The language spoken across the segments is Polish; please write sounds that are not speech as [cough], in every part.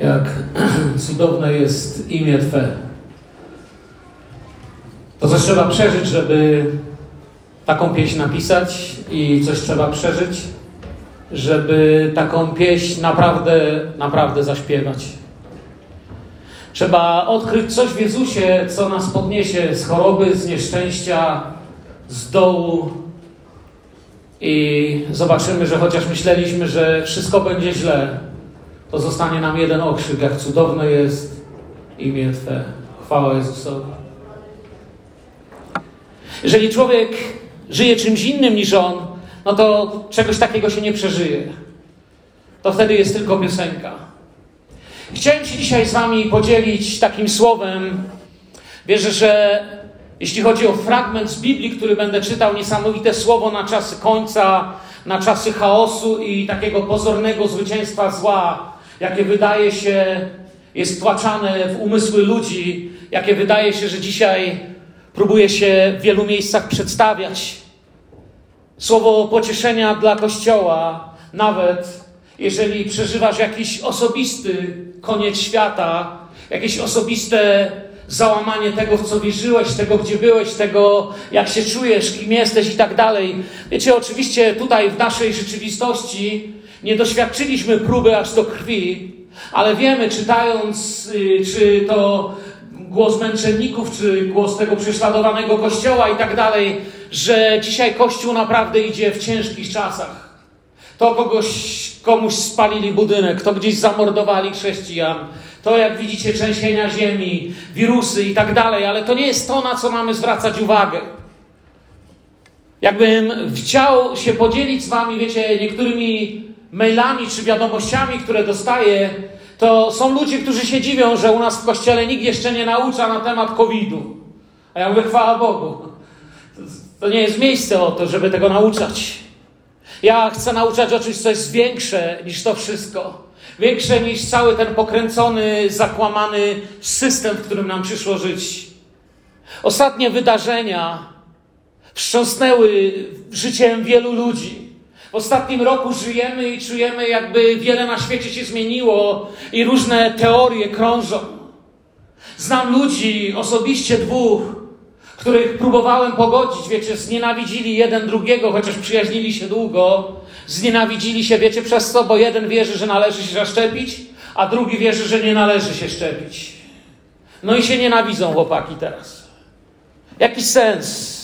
Jak cudowne jest imię Twe. To coś trzeba przeżyć, żeby taką pieśń napisać i coś trzeba przeżyć, żeby taką pieśń naprawdę, naprawdę zaśpiewać. Trzeba odkryć coś w Jezusie, co nas podniesie z choroby, z nieszczęścia, z dołu. I zobaczymy, że chociaż myśleliśmy, że wszystko będzie źle, to zostanie nam jeden okrzyk, jak cudowne jest imię Twe. Chwała Jezusowi. Jeżeli człowiek żyje czymś innym niż on, no to czegoś takiego się nie przeżyje. To wtedy jest tylko piosenka. Chciałem się dzisiaj z Wami podzielić takim słowem. Wierzę, że jeśli chodzi o fragment z Biblii, który będę czytał, niesamowite słowo na czasy końca, na czasy chaosu i takiego pozornego zwycięstwa zła, jakie wydaje się jest tłaczane w umysły ludzi, jakie wydaje się, że dzisiaj próbuje się w wielu miejscach przedstawiać. Słowo pocieszenia dla Kościoła, nawet jeżeli przeżywasz jakiś osobisty koniec świata, jakieś osobiste załamanie tego, w co wierzyłeś, tego, gdzie byłeś, tego, jak się czujesz, kim jesteś i tak dalej. Wiecie, oczywiście tutaj w naszej rzeczywistości nie doświadczyliśmy próby aż do krwi, ale wiemy, czytając, y, czy to głos męczenników, czy głos tego prześladowanego kościoła i tak dalej, że dzisiaj kościół naprawdę idzie w ciężkich czasach. To kogoś, komuś spalili budynek, to gdzieś zamordowali chrześcijan, to jak widzicie trzęsienia ziemi, wirusy i tak dalej, ale to nie jest to, na co mamy zwracać uwagę. Jakbym chciał się podzielić z wami, wiecie, niektórymi mailami czy wiadomościami, które dostaję, to są ludzie, którzy się dziwią, że u nas w kościele nikt jeszcze nie naucza na temat COVID-u. A ja mówię, chwała Bogu. To nie jest miejsce o to, żeby tego nauczać. Ja chcę nauczać o czymś, co jest większe niż to wszystko. Większe niż cały ten pokręcony, zakłamany system, w którym nam przyszło żyć. Ostatnie wydarzenia wstrząsnęły życiem wielu ludzi. W ostatnim roku żyjemy i czujemy, jakby wiele na świecie się zmieniło i różne teorie krążą. Znam ludzi, osobiście dwóch, których próbowałem pogodzić, wiecie, znienawidzili jeden drugiego, chociaż przyjaźnili się długo. Znienawidzili się, wiecie, przez co, bo jeden wierzy, że należy się zaszczepić, a drugi wierzy, że nie należy się szczepić. No i się nienawidzą chłopaki teraz. Jaki sens?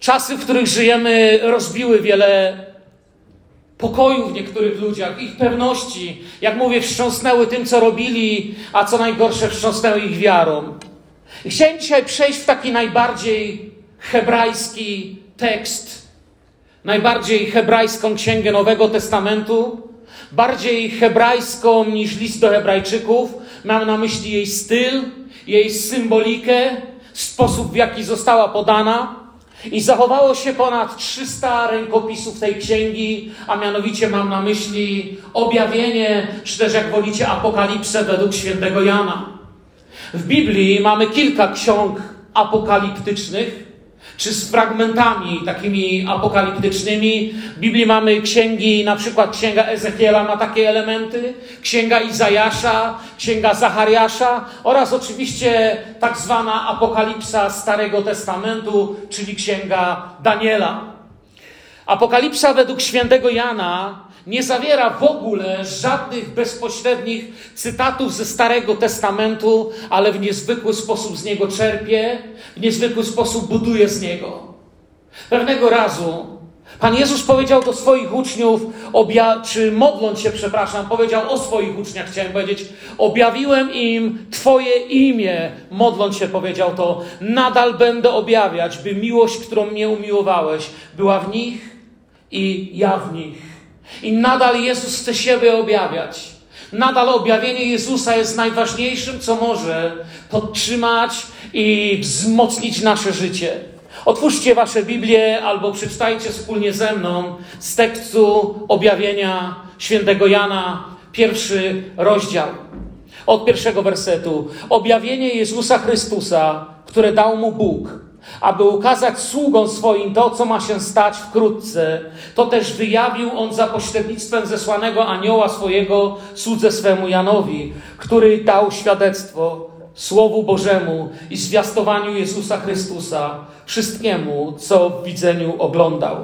Czasy, w których żyjemy, rozbiły wiele pokoju w niektórych ludziach, ich pewności. Jak mówię, wstrząsnęły tym, co robili, a co najgorsze, wstrząsnęły ich wiarą. I chciałem dzisiaj przejść w taki najbardziej hebrajski tekst, najbardziej hebrajską księgę Nowego Testamentu, bardziej hebrajską niż list do Hebrajczyków. Mam na myśli jej styl, jej symbolikę, sposób w jaki została podana. I zachowało się ponad 300 rękopisów tej księgi, a mianowicie mam na myśli objawienie, czy też jak wolicie, apokalipsę według świętego Jana. W Biblii mamy kilka ksiąg apokaliptycznych, czy z fragmentami takimi apokaliptycznymi. W Biblii mamy księgi, na przykład księga Ezechiela ma takie elementy, księga Izajasza, księga Zachariasza oraz oczywiście tak zwana apokalipsa Starego Testamentu, czyli księga Daniela. Apokalipsa według świętego Jana nie zawiera w ogóle żadnych bezpośrednich cytatów ze Starego Testamentu, ale w niezwykły sposób z niego czerpie, w niezwykły sposób buduje z niego. Pewnego razu Pan Jezus powiedział do swoich uczniów, obja- czy modląc się, przepraszam, powiedział o swoich uczniach, chciałem powiedzieć, objawiłem im Twoje imię, modląc się powiedział to, nadal będę objawiać, by miłość, którą mnie umiłowałeś, była w nich i ja w nich. I nadal Jezus chce siebie objawiać. Nadal objawienie Jezusa jest najważniejszym, co może podtrzymać i wzmocnić nasze życie. Otwórzcie Wasze Biblię albo przeczytajcie wspólnie ze mną z tekstu objawienia świętego Jana, pierwszy rozdział. Od pierwszego wersetu. Objawienie Jezusa Chrystusa, które dał mu Bóg aby ukazać sługom swoim to, co ma się stać wkrótce, to też wyjawił on za pośrednictwem zesłanego anioła swojego słudze swemu Janowi, który dał świadectwo Słowu Bożemu i zwiastowaniu Jezusa Chrystusa wszystkiemu, co w widzeniu oglądał.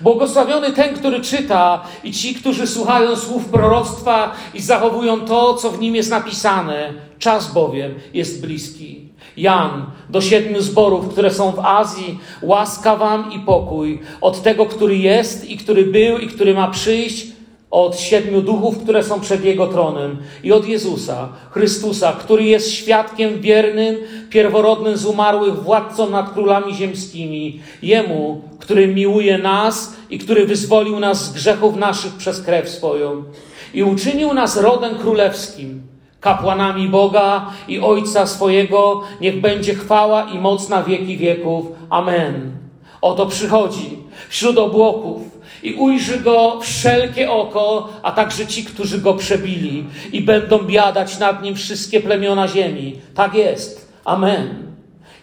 Błogosławiony ten, który czyta, i ci, którzy słuchają słów proroctwa i zachowują to, co w nim jest napisane. Czas bowiem jest bliski. Jan, do siedmiu zborów, które są w Azji, łaska wam i pokój od tego, który jest i który był i który ma przyjść, od siedmiu duchów, które są przed Jego tronem i od Jezusa, Chrystusa, który jest świadkiem wiernym, pierworodnym z umarłych, władcą nad królami ziemskimi. Jemu, który miłuje nas i który wyzwolił nas z grzechów naszych przez krew swoją i uczynił nas rodem królewskim, kapłanami Boga i Ojca swojego, niech będzie chwała i moc na wieki wieków. Amen. Oto przychodzi wśród obłoków i ujrzy go wszelkie oko, a także ci, którzy go przebili, i będą biadać nad nim wszystkie plemiona ziemi. Tak jest. Amen.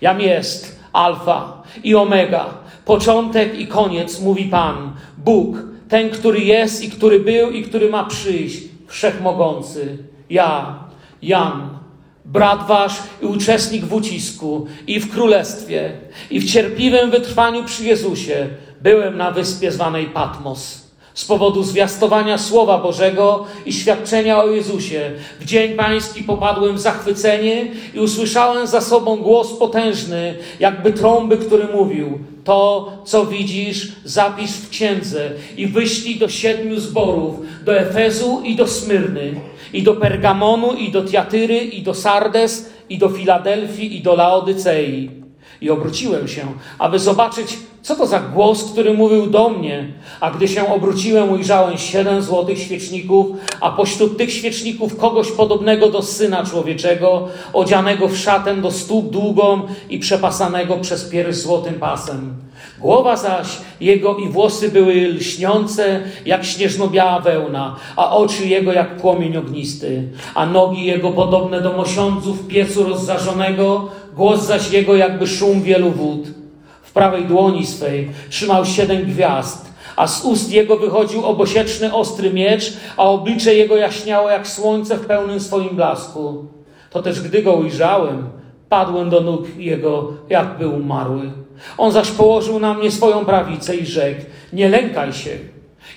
Jam jest Alfa i Omega, początek i koniec, mówi Pan, Bóg, ten, który jest i który był i który ma przyjść, wszechmogący. Ja, Jan, brat wasz i uczestnik w ucisku i w królestwie i w cierpliwym wytrwaniu przy Jezusie, byłem na wyspie zwanej Patmos. Z powodu zwiastowania Słowa Bożego i świadczenia o Jezusie, w dzień pański popadłem w zachwycenie i usłyszałem za sobą głos potężny, jakby trąby, który mówił: To, co widzisz, zapisz w księdze i wyślij do siedmiu zborów, do Efezu i do Smyrny, i do Pergamonu, i do Tiatyry, i do Sardes, i do Filadelfii, i do Laodycei. I obróciłem się, aby zobaczyć, co to za głos, który mówił do mnie. A gdy się obróciłem, ujrzałem siedem złotych świeczników, a pośród tych świeczników kogoś podobnego do syna człowieczego, odzianego w szatę do stóp długą i przepasanego przez pierś złotym pasem. Głowa zaś jego i włosy były lśniące jak śnieżno-biała wełna, a oczy jego jak płomień ognisty, a nogi jego podobne do mosiądzów piecu rozżarzonego, głos zaś jego jakby szum wielu wód. Prawej dłoni swej trzymał siedem gwiazd, a z ust jego wychodził obosieczny ostry miecz, a oblicze jego jaśniało jak słońce w pełnym swoim blasku. To też gdy go ujrzałem, padłem do nóg jego, jakby umarły. On zaś położył na mnie swoją prawicę i rzekł: Nie lękaj się.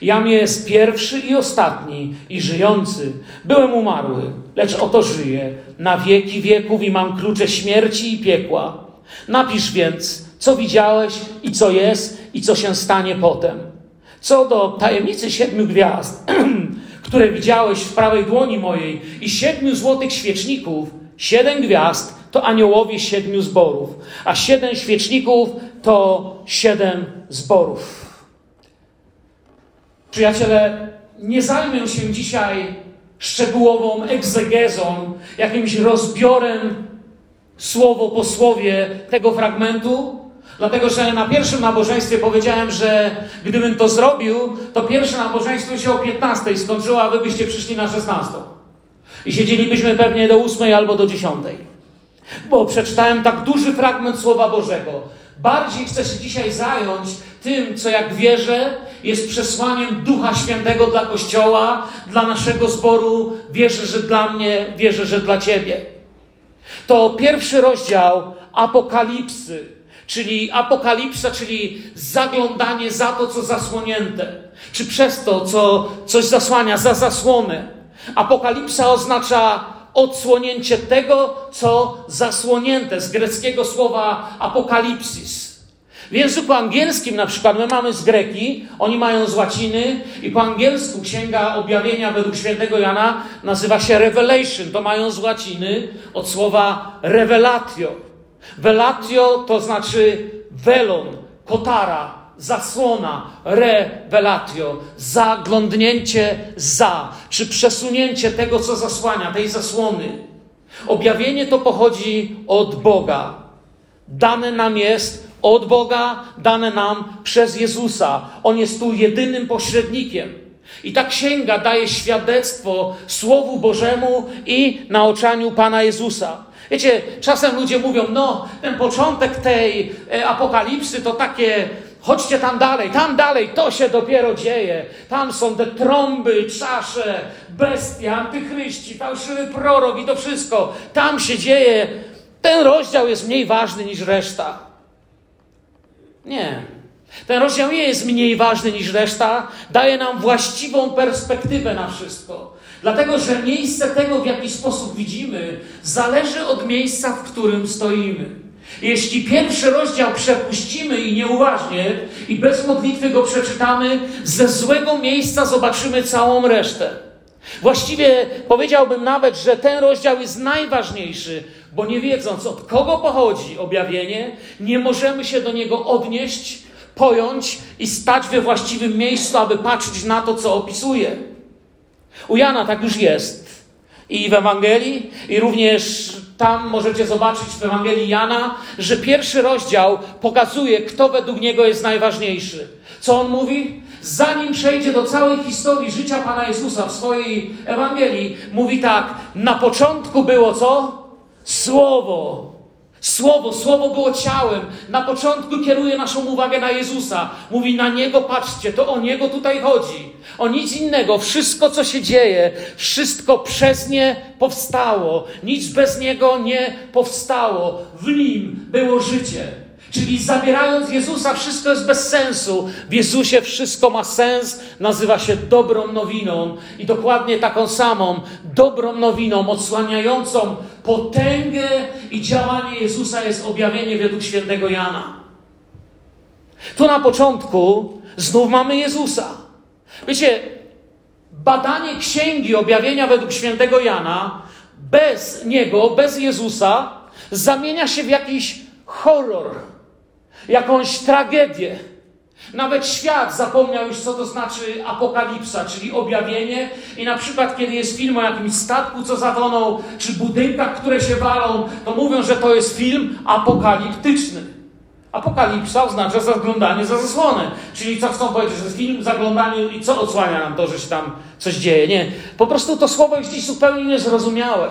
Jam jest pierwszy i ostatni i żyjący. Byłem umarły, lecz oto żyję na wieki wieków i mam klucze śmierci i piekła. Napisz więc, co widziałeś i co jest i co się stanie potem. Co do tajemnicy siedmiu gwiazd, [clears throat] które widziałeś w prawej dłoni mojej i siedmiu złotych świeczników, siedem gwiazd to aniołowie siedmiu zborów, a siedem świeczników to siedem zborów. Przyjaciele, nie zajmę się dzisiaj szczegółową egzegezą, jakimś rozbiorem słowo po słowie tego fragmentu, dlatego że na pierwszym nabożeństwie powiedziałem, że gdybym to zrobił, to pierwsze nabożeństwo się o 15 skończyło, a wy byście przyszli na 16. I siedzielibyśmy pewnie do 8 albo do 10. Bo przeczytałem tak duży fragment Słowa Bożego. Bardziej chcę się dzisiaj zająć tym, co jak wierzę, jest przesłaniem Ducha Świętego dla Kościoła, dla naszego zboru. Wierzę, że dla mnie, wierzę, że dla Ciebie. To pierwszy rozdział Apokalipsy, czyli apokalipsa, czyli zaglądanie za to, co zasłonięte, czy przez to, co coś zasłania, za zasłonę. Apokalipsa oznacza odsłonięcie tego, co zasłonięte, z greckiego słowa apokalipsis. W języku angielskim na przykład my mamy z greki, oni mają z łaciny i po angielsku księga objawienia według świętego Jana nazywa się Revelation. To mają z łaciny od słowa revelatio. Velatio to znaczy welon, kotara, zasłona, revelatio, zaglądnięcie za, czy przesunięcie tego, co zasłania, tej zasłony. Objawienie to pochodzi od Boga. Dane nam jest od Boga, dane nam przez Jezusa. On jest tu jedynym pośrednikiem. I ta księga daje świadectwo Słowu Bożemu i naoczaniu Pana Jezusa. Wiecie, czasem ludzie mówią, no, ten początek tej e, apokalipsy to takie, chodźcie tam dalej, tam dalej, to się dopiero dzieje. Tam są te trąby, czasze, bestie, antychryści, fałszywy prorok i to wszystko. Tam się dzieje. Ten rozdział jest mniej ważny niż reszta. Nie. Ten rozdział nie jest mniej ważny niż reszta, daje nam właściwą perspektywę na wszystko. Dlatego, że miejsce tego, w jaki sposób widzimy, zależy od miejsca, w którym stoimy. Jeśli pierwszy rozdział przepuścimy i nieuważnie, i bez modlitwy go przeczytamy, ze złego miejsca zobaczymy całą resztę. Właściwie powiedziałbym nawet, że ten rozdział jest najważniejszy, bo nie wiedząc od kogo pochodzi objawienie, nie możemy się do niego odnieść, pojąć i stać we właściwym miejscu, aby patrzeć na to, co opisuje. U Jana tak już jest. I w Ewangelii, i również tam możecie zobaczyć w Ewangelii Jana, że pierwszy rozdział pokazuje, kto według niego jest najważniejszy. Co on mówi? Zanim przejdzie do całej historii życia Pana Jezusa w swojej Ewangelii, mówi tak: Na początku było co? Słowo. Słowo, słowo było ciałem. Na początku kieruje naszą uwagę na Jezusa. Mówi na niego, patrzcie, to o niego tutaj chodzi. O nic innego. Wszystko, co się dzieje, wszystko przez nie powstało. Nic bez niego nie powstało. W nim było życie. Czyli zabierając Jezusa, wszystko jest bez sensu. W Jezusie wszystko ma sens, nazywa się dobrą nowiną i dokładnie taką samą dobrą nowiną, odsłaniającą potęgę i działanie Jezusa jest objawienie według świętego Jana. Tu na początku znów mamy Jezusa. Wiecie, badanie księgi objawienia według świętego Jana bez niego, bez Jezusa, zamienia się w jakiś horror jakąś tragedię. Nawet świat zapomniał już, co to znaczy apokalipsa, czyli objawienie. I na przykład, kiedy jest film o jakimś statku, co zatonął, czy budynkach, które się walą, to mówią, że to jest film apokaliptyczny. Apokalipsa oznacza zaglądanie za zasłonę. Czyli co chcą powiedzieć, że film zaglądanie i co odsłania nam to, że się tam coś dzieje. Nie. Po prostu to słowo jest dziś zupełnie niezrozumiałe.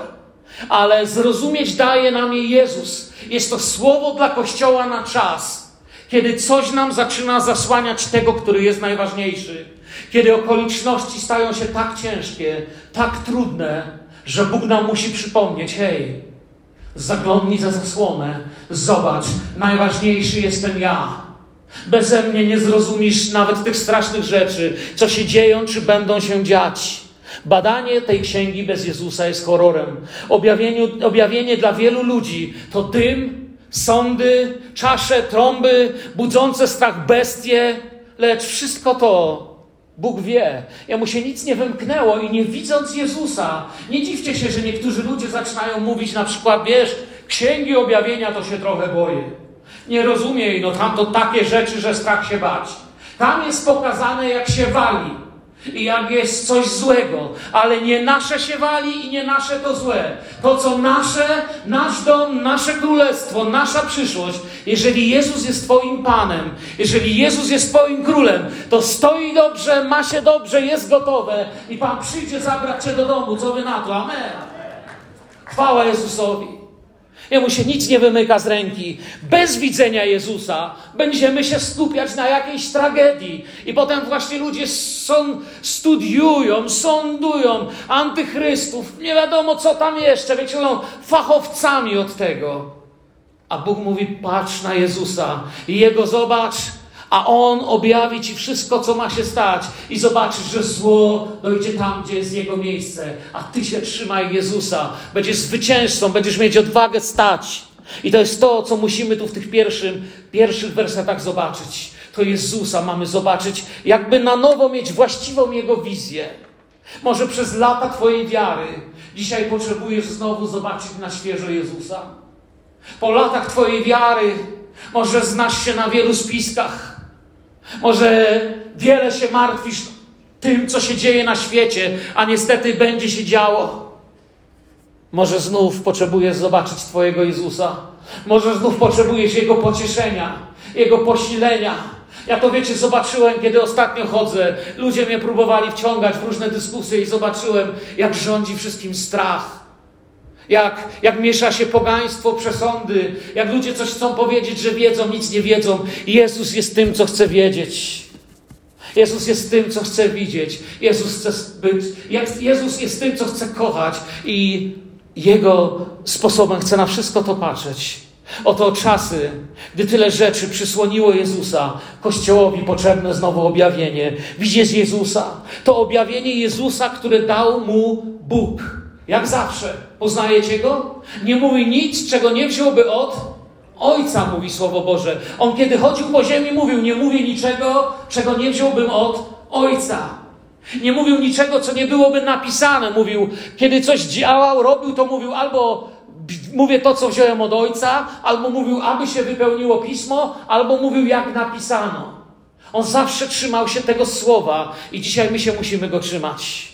Ale zrozumieć daje nam je Jezus. Jest to słowo dla Kościoła na czas kiedy coś nam zaczyna zasłaniać tego, który jest najważniejszy, kiedy okoliczności stają się tak ciężkie, tak trudne, że Bóg nam musi przypomnieć: hej, zaglądnij za zasłonę, zobacz, najważniejszy jestem ja. Beze mnie nie zrozumiesz nawet tych strasznych rzeczy, co się dzieją, czy będą się dziać. Badanie tej księgi bez Jezusa jest horrorem. Objawienie, dla wielu ludzi to dym sądy, czasze, trąby, budzące strach bestie, lecz wszystko to Bóg wie. Ja mu się nic nie wymknęło i nie widząc Jezusa, nie dziwcie się, że niektórzy ludzie zaczynają mówić na przykład, wiesz, księgi objawienia to się trochę boję. Nie rozumie, no tam to takie rzeczy, że strach się bać. Tam jest pokazane, jak się wali i jak jest coś złego, ale nie nasze się wali i nie nasze to złe. To, co nasze, nasz dom, nasze królestwo, nasza przyszłość, jeżeli Jezus jest Twoim Panem, jeżeli Jezus jest Twoim królem, to stoi dobrze, ma się dobrze, jest gotowe i Pan przyjdzie zabrać Cię do domu. Co Wy na to? Amen. Chwała Jezusowi. Jemu się nic nie wymyka z ręki. Bez widzenia Jezusa będziemy się skupiać na jakiejś tragedii. I potem właśnie ludzie są, studiują, sądują antychrystów. Nie wiadomo, co tam jeszcze. Wiecie, są fachowcami od tego. A Bóg mówi: patrz na Jezusa i Jego zobacz a On objawi Ci wszystko, co ma się stać i zobaczysz, że zło dojdzie tam, gdzie jest Jego miejsce, a Ty się trzymaj Jezusa. Będziesz zwycięzcą, będziesz mieć odwagę stać. I to jest to, co musimy tu w tych pierwszym, pierwszych wersetach zobaczyć. To Jezusa mamy zobaczyć, jakby na nowo mieć właściwą Jego wizję. Może przez lata Twojej wiary dzisiaj potrzebujesz znowu zobaczyć na świeżo Jezusa. Po latach Twojej wiary może znasz się na wielu spiskach, może wiele się martwisz tym, co się dzieje na świecie, a niestety będzie się działo. Może znów potrzebujesz zobaczyć Twojego Jezusa. Może znów potrzebujesz Jego pocieszenia, Jego posilenia. Ja to wiecie, zobaczyłem, kiedy ostatnio chodzę. Ludzie mnie próbowali wciągać w różne dyskusje i zobaczyłem, jak rządzi wszystkim strach. Jak, jak miesza się pogaństwo, przesądy, jak ludzie coś chcą powiedzieć, że wiedzą, nic nie wiedzą. Jezus jest tym, co chce wiedzieć. Jezus jest tym, co chce widzieć. Jezus chce być. Jezus jest tym, co chce kochać i Jego sposobem chce na wszystko to patrzeć. Oto czasy, gdy tyle rzeczy przysłoniło Jezusa, Kościołowi potrzebne znowu objawienie. Widzieć Jezusa. To objawienie Jezusa, które dał mu Bóg. Jak zawsze. Poznajecie go? Nie mówi nic, czego nie wziąłby od Ojca, mówi Słowo Boże. On kiedy chodził po ziemi, mówił: Nie mówię niczego, czego nie wziąłbym od Ojca. Nie mówił niczego, co nie byłoby napisane. Mówił, kiedy coś działał, robił, to mówił albo mówię to, co wziąłem od Ojca, albo mówił, aby się wypełniło pismo, albo mówił, jak napisano. On zawsze trzymał się tego słowa i dzisiaj my się musimy go trzymać.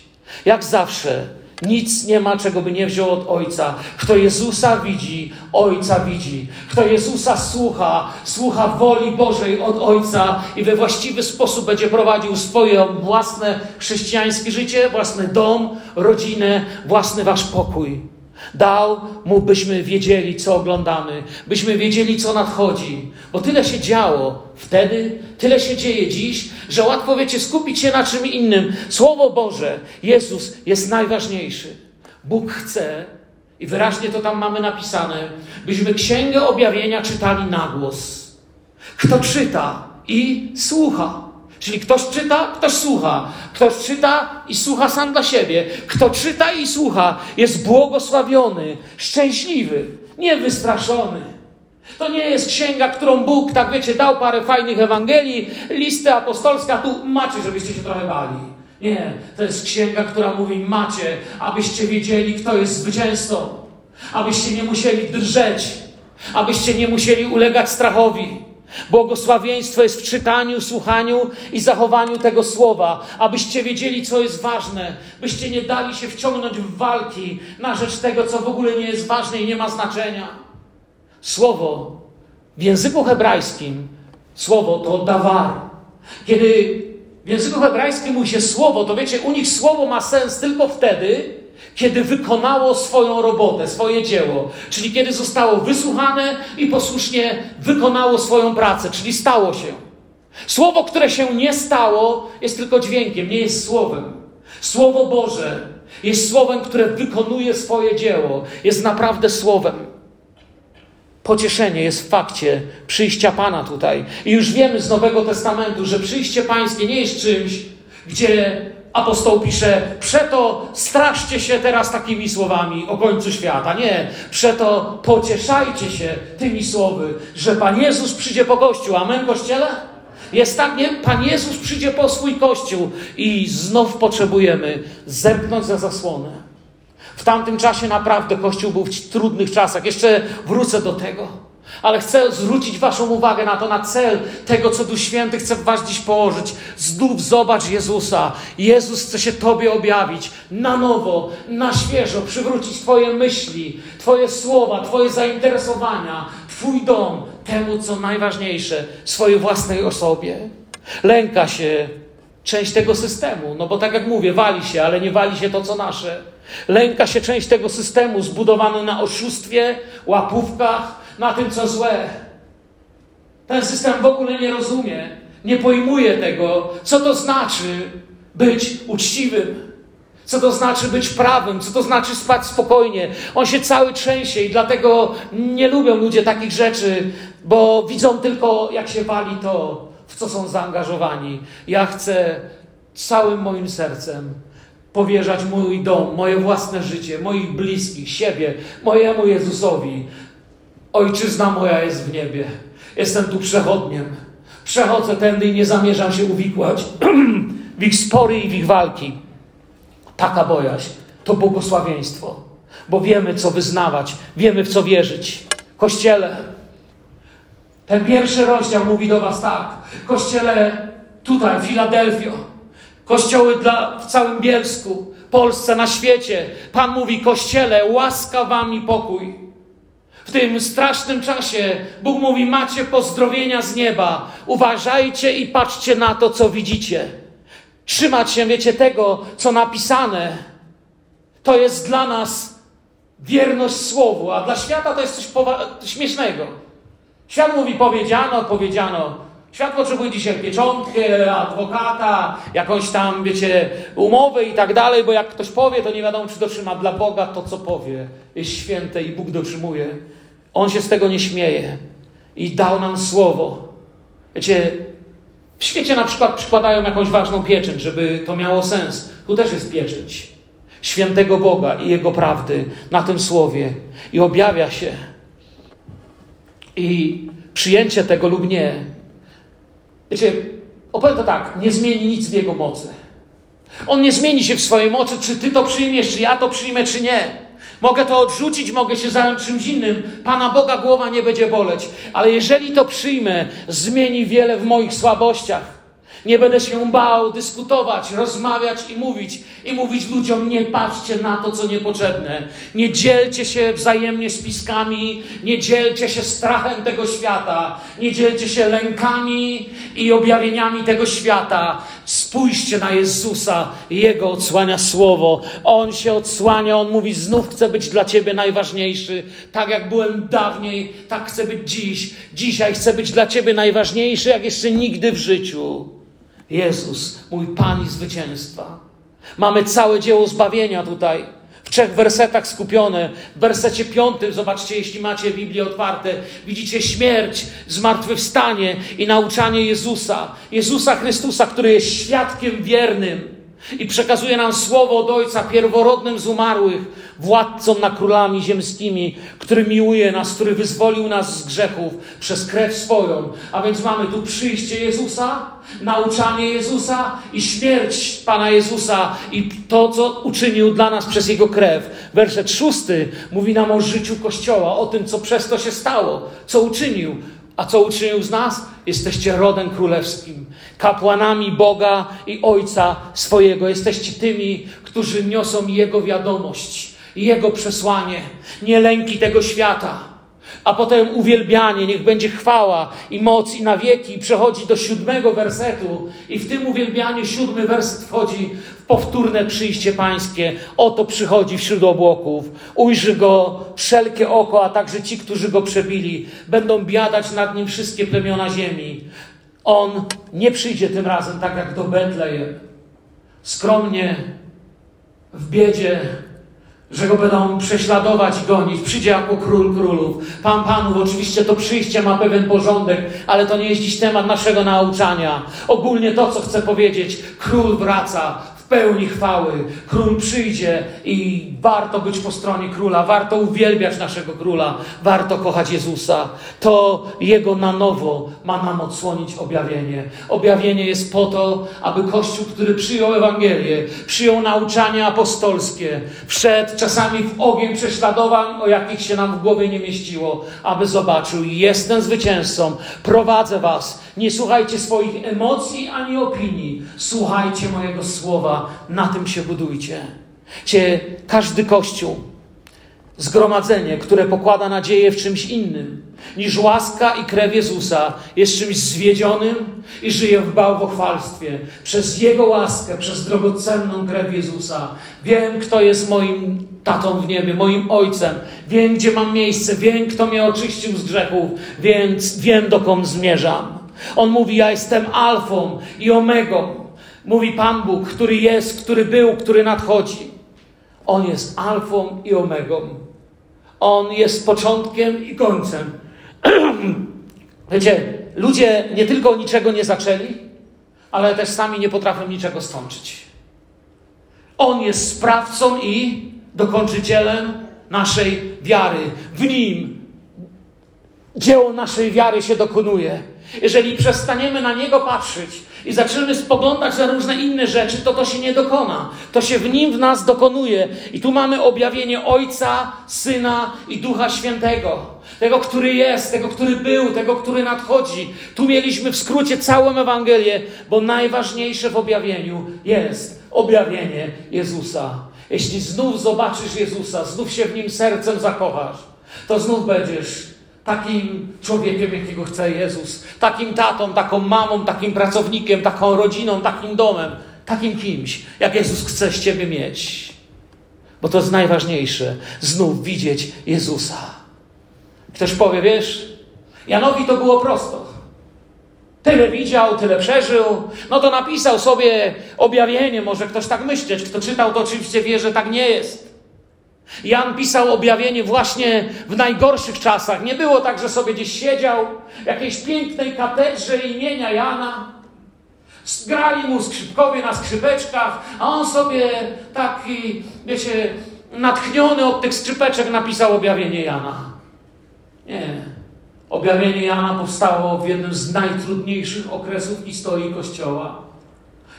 Jak zawsze. Nic nie ma, czego by nie wziął od Ojca. Kto Jezusa widzi, Ojca widzi. Kto Jezusa słucha, słucha woli Bożej od Ojca i we właściwy sposób będzie prowadził swoje własne chrześcijańskie życie, własny dom, rodzinę, własny wasz pokój. Dał mu, byśmy wiedzieli, co oglądamy, byśmy wiedzieli, co nadchodzi, bo tyle się działo wtedy, tyle się dzieje dziś, że łatwo wiecie skupić się na czym innym. Słowo Boże, Jezus jest najważniejszy. Bóg chce, i wyraźnie to tam mamy napisane, byśmy Księgę Objawienia czytali na głos. Kto czyta i słucha. Czyli ktoś czyta, ktoś słucha. Ktoś czyta i słucha sam dla siebie. Kto czyta i słucha, jest błogosławiony, szczęśliwy, nie wystraszony. To nie jest księga, którą Bóg, tak wiecie, dał parę fajnych Ewangelii, listy apostolska, tu macie, żebyście się trochę bali. Nie, to jest księga, która mówi: Macie, abyście wiedzieli, kto jest zwycięzcą, abyście nie musieli drżeć, abyście nie musieli ulegać strachowi. Błogosławieństwo jest w czytaniu, słuchaniu i zachowaniu tego słowa, abyście wiedzieli, co jest ważne, byście nie dali się wciągnąć w walki na rzecz tego, co w ogóle nie jest ważne i nie ma znaczenia. Słowo w języku hebrajskim, słowo to dawar. Kiedy w języku hebrajskim mówi się słowo, to wiecie, u nich słowo ma sens tylko wtedy, kiedy wykonało swoją robotę, swoje dzieło, czyli kiedy zostało wysłuchane i posłusznie wykonało swoją pracę, czyli stało się. Słowo, które się nie stało, jest tylko dźwiękiem, nie jest słowem. Słowo Boże jest słowem, które wykonuje swoje dzieło, jest naprawdę słowem. Pocieszenie jest w fakcie przyjścia Pana tutaj. I już wiemy z Nowego Testamentu, że przyjście Pańskie nie jest czymś, gdzie apostoł pisze, przeto straszcie się teraz takimi słowami o końcu świata. Nie, przeto pocieszajcie się tymi słowy, że Pan Jezus przyjdzie po Kościół. Amen, Kościele? Jest tak, nie? Pan Jezus przyjdzie po swój Kościół i znów potrzebujemy zepnąć za zasłonę. W tamtym czasie naprawdę Kościół był w trudnych czasach. Jeszcze wrócę do tego. Ale chcę zwrócić Waszą uwagę na to, na cel tego, co Duch Święty chce w Was dziś położyć. Znów zobacz Jezusa. Jezus chce się Tobie objawić na nowo, na świeżo, przywrócić Twoje myśli, Twoje słowa, Twoje zainteresowania, Twój dom, temu, co najważniejsze, swojej własnej osobie. Lęka się część tego systemu, no bo tak jak mówię, wali się, ale nie wali się to, co nasze. Lęka się część tego systemu zbudowany na oszustwie, łapówkach, na tym, co złe. Ten system w ogóle nie rozumie, nie pojmuje tego, co to znaczy być uczciwym, co to znaczy być prawym, co to znaczy spać spokojnie. On się cały trzęsie i dlatego nie lubią ludzie takich rzeczy, bo widzą tylko, jak się wali to, w co są zaangażowani. Ja chcę całym moim sercem powierzać mój dom, moje własne życie, moich bliskich, siebie, mojemu Jezusowi, Ojczyzna moja jest w niebie. Jestem tu przechodniem. Przechodzę tędy i nie zamierzam się uwikłać [clears throat] w ich spory i w ich walki. Taka bojaźń to błogosławieństwo, bo wiemy, co wyznawać, wiemy, w co wierzyć. Kościele, ten pierwszy rozdział mówi do Was tak. Kościele tutaj, Filadelfio, kościoły dla, w całym Bielsku, Polsce, na świecie. Pan mówi, Kościele, łaska Wam i pokój. W tym strasznym czasie Bóg mówi: Macie pozdrowienia z nieba. Uważajcie i patrzcie na to, co widzicie. Trzymać się, wiecie, tego, co napisane. To jest dla nas wierność słowu, a dla świata to jest coś śmiesznego. Świat mówi powiedziano, powiedziano. Świat potrzebuje dzisiaj pieczątkę, adwokata, jakąś tam, wiecie, umowę i tak dalej, bo jak ktoś powie, to nie wiadomo, czy dotrzyma dla Boga to, co powie. Jest święte i Bóg dotrzymuje. On się z tego nie śmieje i dał nam słowo. Wiecie, w świecie na przykład przykładają jakąś ważną pieczęć, żeby to miało sens. Tu też jest pieczęć świętego Boga i Jego prawdy na tym słowie i objawia się. I przyjęcie tego lub nie. Wiecie, opowiem to tak, nie zmieni nic w Jego mocy. On nie zmieni się w swojej mocy, czy Ty to przyjmiesz, czy ja to przyjmę, czy nie. Mogę to odrzucić, mogę się zająć czymś innym. Pana Boga głowa nie będzie boleć. Ale jeżeli to przyjmę, zmieni wiele w moich słabościach. Nie będę się bał dyskutować, rozmawiać i mówić. I mówić ludziom, nie patrzcie na to, co niepotrzebne. Nie dzielcie się wzajemnie spiskami, nie dzielcie się strachem tego świata, nie dzielcie się lękami i objawieniami tego świata. Spójrzcie na Jezusa, Jego odsłania słowo. On się odsłania, On mówi, znów chcę być dla Ciebie najważniejszy. Tak jak byłem dawniej, tak chcę być dziś. Dzisiaj chcę być dla Ciebie najważniejszy, jak jeszcze nigdy w życiu. Jezus, mój Pan i zwycięstwa. Mamy całe dzieło zbawienia tutaj. W trzech wersetach skupione. W wersecie piątym, zobaczcie, jeśli macie Biblię otwarte, widzicie śmierć, zmartwychwstanie i nauczanie Jezusa. Jezusa Chrystusa, który jest świadkiem wiernym i przekazuje nam słowo od Ojca pierworodnym z umarłych, władcą nad królami ziemskimi, który miłuje nas, który wyzwolił nas z grzechów przez krew swoją. A więc mamy tu przyjście Jezusa, nauczanie Jezusa i śmierć Pana Jezusa i to, co uczynił dla nas przez Jego krew. Werset szósty mówi nam o życiu Kościoła, o tym, co przez to się stało, co uczynił. A co uczynił z nas? Jesteście rodem królewskim, kapłanami Boga i Ojca swojego. Jesteście tymi, którzy niosą Jego wiadomość, Jego przesłanie, nie lęki tego świata. A potem uwielbianie, niech będzie chwała i moc i na wieki. Przechodzi do siódmego wersetu, i w tym uwielbianiu siódmy werset wchodzi powtórne przyjście Pańskie. Oto przychodzi wśród obłoków. Ujrzy go wszelkie oko, a także ci, którzy go przebili. Będą biadać nad nim wszystkie plemiona ziemi. On nie przyjdzie tym razem tak jak do Betlejem. Skromnie, w biedzie, że go będą prześladować i gonić. Przyjdzie jako król królów, pan panów. Oczywiście to przyjście ma pewien porządek, ale to nie jest dziś temat naszego nauczania. Ogólnie to, co chcę powiedzieć, król wraca pełni chwały. Król przyjdzie i warto być po stronie króla, warto uwielbiać naszego króla, warto kochać Jezusa. To Jego na nowo ma nam odsłonić objawienie. Objawienie jest po to, aby Kościół, który przyjął Ewangelię, przyjął nauczania apostolskie, wszedł czasami w ogień prześladowań, o jakich się nam w głowie nie mieściło, aby zobaczył, jestem zwycięzcą, prowadzę was. Nie słuchajcie swoich emocji ani opinii, słuchajcie mojego słowa na tym się budujcie. Cie, każdy kościół, zgromadzenie, które pokłada nadzieję w czymś innym niż łaska i krew Jezusa, jest czymś zwiedzionym i żyje w bałwochwalstwie. Przez Jego łaskę, przez drogocenną krew Jezusa. Wiem, kto jest moim tatą w niebie, moim ojcem. Wiem, gdzie mam miejsce. Wiem, kto mnie oczyścił z grzechów. Więc wiem, dokąd zmierzam. On mówi, ja jestem alfą i omegą Mówi Pan Bóg, który jest, który był, który nadchodzi. On jest alfą i omegą. On jest początkiem i końcem. [clears throat] Wiecie, ludzie nie tylko niczego nie zaczęli, ale też sami nie potrafią niczego skończyć. On jest sprawcą i dokończycielem naszej wiary. W nim dzieło naszej wiary się dokonuje. Jeżeli przestaniemy na niego patrzeć i zaczniemy spoglądać na różne inne rzeczy, to to się nie dokona. To się w nim w nas dokonuje. I tu mamy objawienie Ojca, Syna i Ducha Świętego. Tego, który jest, tego, który był, tego, który nadchodzi. Tu mieliśmy w skrócie całą Ewangelię, bo najważniejsze w objawieniu jest objawienie Jezusa. Jeśli znów zobaczysz Jezusa, znów się w nim sercem zakochasz, to znów będziesz takim człowiekiem, jakiego chce Jezus, takim tatą, taką mamą, takim pracownikiem, taką rodziną, takim domem, takim kimś, jak Jezus chce z ciebie mieć. Bo to jest najważniejsze. Znów widzieć Jezusa. Ktoś powie, wiesz, Janowi to było prosto. Tyle widział, tyle przeżył, no to napisał sobie objawienie. Może ktoś tak myśleć. Kto czytał, to oczywiście wie, że tak nie jest. Jan pisał objawienie właśnie w najgorszych czasach. Nie było tak, że sobie gdzieś siedział w jakiejś pięknej katedrze imienia Jana. Grali mu skrzypkowie na skrzypeczkach, a on sobie taki, wiecie, natchniony od tych skrzypeczek napisał objawienie Jana. Nie. Objawienie Jana powstało w jednym z najtrudniejszych okresów historii Kościoła.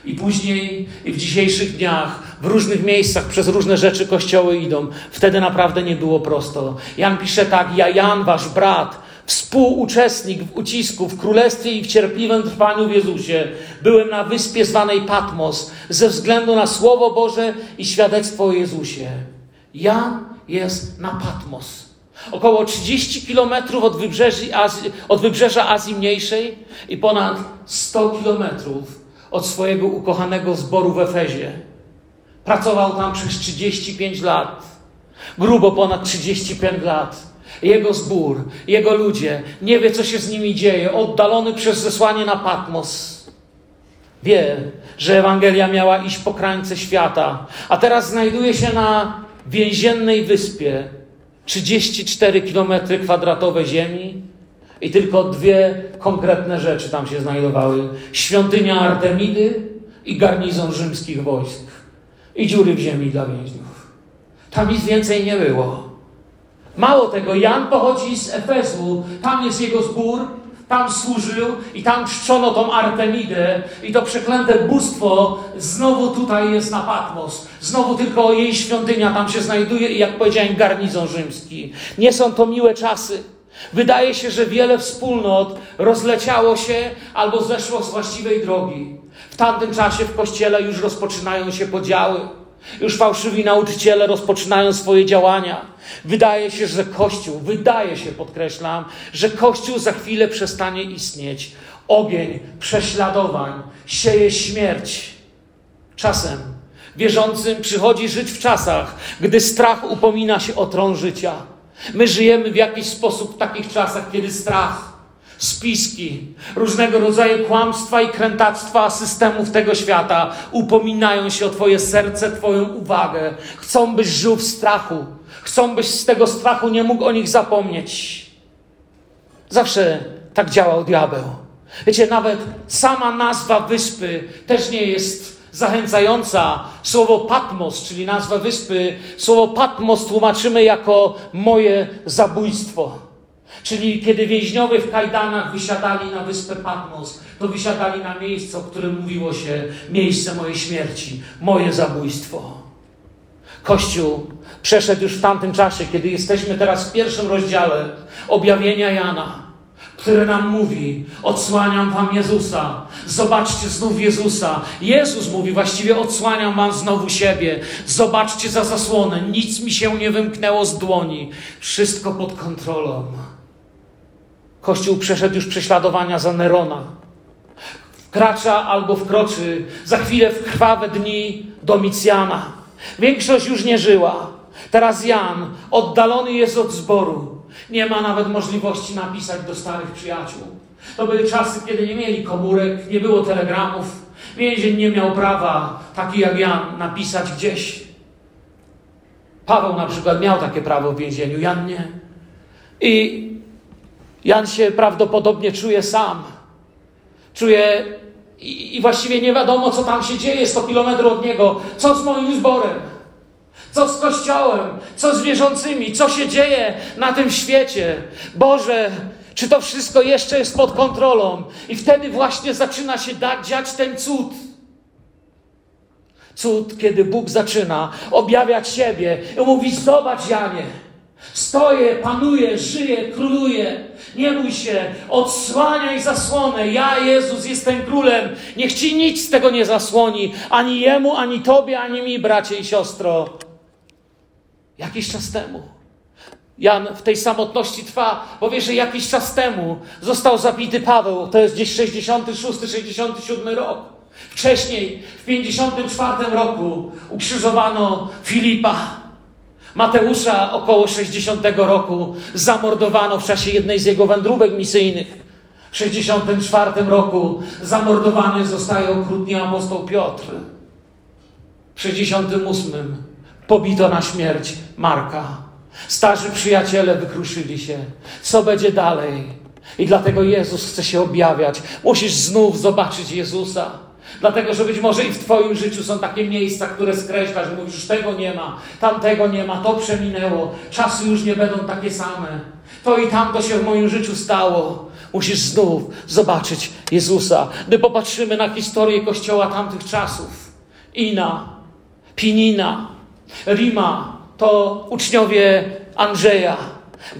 I później, i w dzisiejszych dniach, w różnych miejscach, przez różne rzeczy kościoły idą. Wtedy naprawdę nie było prosto. Jan pisze tak: Ja, Jan, wasz brat, współuczestnik w ucisku, w królestwie i w cierpliwym trwaniu w Jezusie, byłem na wyspie zwanej Patmos ze względu na Słowo Boże i świadectwo o Jezusie. Jan jest na Patmos. Około 30 kilometrów od, od wybrzeża Azji Mniejszej i ponad 100 kilometrów od swojego ukochanego zboru w Efezie. Pracował tam przez 35 lat. Grubo ponad 35 lat. Jego zbór, jego ludzie, nie wie, co się z nimi dzieje, oddalony przez zesłanie na Patmos. Wie, że Ewangelia miała iść po krańce świata, a teraz znajduje się na więziennej wyspie, 34 km kwadratowe ziemi i tylko dwie konkretne rzeczy tam się znajdowały: świątynia Artemidy i garnizon rzymskich wojsk i dziury w ziemi dla więźniów. Tam nic więcej nie było. Mało tego, Jan pochodzi z Efezu, tam jest jego zbór, tam służył i tam czczono tą Artemidę i to przeklęte bóstwo znowu tutaj jest na Patmos. Znowu tylko jej świątynia tam się znajduje i jak powiedziałem garnizon rzymski. Nie są to miłe czasy. Wydaje się, że wiele wspólnot rozleciało się albo zeszło z właściwej drogi. W tamtym czasie w kościele już rozpoczynają się podziały. Już fałszywi nauczyciele rozpoczynają swoje działania. Wydaje się, że Kościół, wydaje się, podkreślam, że Kościół za chwilę przestanie istnieć. Ogień prześladowań sieje śmierć. Czasem wierzącym przychodzi żyć w czasach, gdy strach upomina się o tron życia. My żyjemy w jakiś sposób w takich czasach, kiedy strach, spiski, różnego rodzaju kłamstwa i krętactwa systemów tego świata upominają się o Twoje serce, Twoją uwagę. Chcą, byś żył w strachu. Chcą, byś z tego strachu nie mógł o nich zapomnieć. Zawsze tak działał diabeł. Wiecie, nawet sama nazwa wyspy też nie jest zachęcająca. Słowo Patmos, czyli nazwa wyspy, słowo Patmos tłumaczymy jako moje zabójstwo. Czyli kiedy więźniowie w kajdanach wysiadali na wyspę Patmos, to wysiadali na miejsce, o którym mówiło się miejsce mojej śmierci, moje zabójstwo. Kościół przeszedł już w tamtym czasie, kiedy jesteśmy teraz w pierwszym rozdziale objawienia Jana który nam mówi: Odsłaniam wam Jezusa. Zobaczcie znów Jezusa. Jezus mówi: Właściwie odsłaniam wam znowu siebie. Zobaczcie za zasłonę. Nic mi się nie wymknęło z dłoni. Wszystko pod kontrolą. Kościół przeszedł już prześladowania za Nerona. Wkracza albo wkroczy za chwilę w krwawe dni Domicjana. Większość już nie żyła. Teraz Jan oddalony jest od zboru nie ma nawet możliwości napisać do starych przyjaciół. To były czasy, kiedy nie mieli komórek, nie było telegramów. Więzień nie miał prawa, taki jak Jan, napisać gdzieś. Paweł na przykład miał takie prawo w więzieniu, Jan nie. I Jan się prawdopodobnie czuje sam. Czuje i, właściwie nie wiadomo, co tam się dzieje 100 kilometrów od niego. Co z moim zborem? Co z Kościołem? Co z wierzącymi? Co się dzieje na tym świecie? Boże, czy to wszystko jeszcze jest pod kontrolą? I wtedy właśnie zaczyna się dziać ten cud. Cud, kiedy Bóg zaczyna objawiać siebie i mówi: Zobacz, Janie, stoję, panuję, żyję, króluję. Nie bój się, odsłaniaj zasłonę. Ja, Jezus, jestem królem. Niech ci nic z tego nie zasłoni, ani jemu, ani tobie, ani mi, bracie i siostro. Jakiś czas temu. Jan w tej samotności trwa, bo wie, że jakiś czas temu został zabity Paweł. To jest gdzieś 66, 67 rok. Wcześniej, w 54 roku, ukrzyżowano Filipa. Mateusza około 60 roku zamordowano w czasie jednej z jego wędrówek misyjnych. W 64 roku zamordowany zostaje okrutnie apostoł Piotr. W 68 pobito na śmierć Marka. Starzy przyjaciele wykruszyli się. Co będzie dalej? I dlatego Jezus chce się objawiać. Musisz znów zobaczyć Jezusa. Dlatego, że być może i w Twoim życiu są takie miejsca, które skreślasz, że mówisz, tego nie ma, tamtego nie ma, to przeminęło, czasy już nie będą takie same. To i tamto się w moim życiu stało. Musisz znów zobaczyć Jezusa. Gdy popatrzymy na historię Kościoła tamtych czasów, Ina, Pinina, Rima, to uczniowie Andrzeja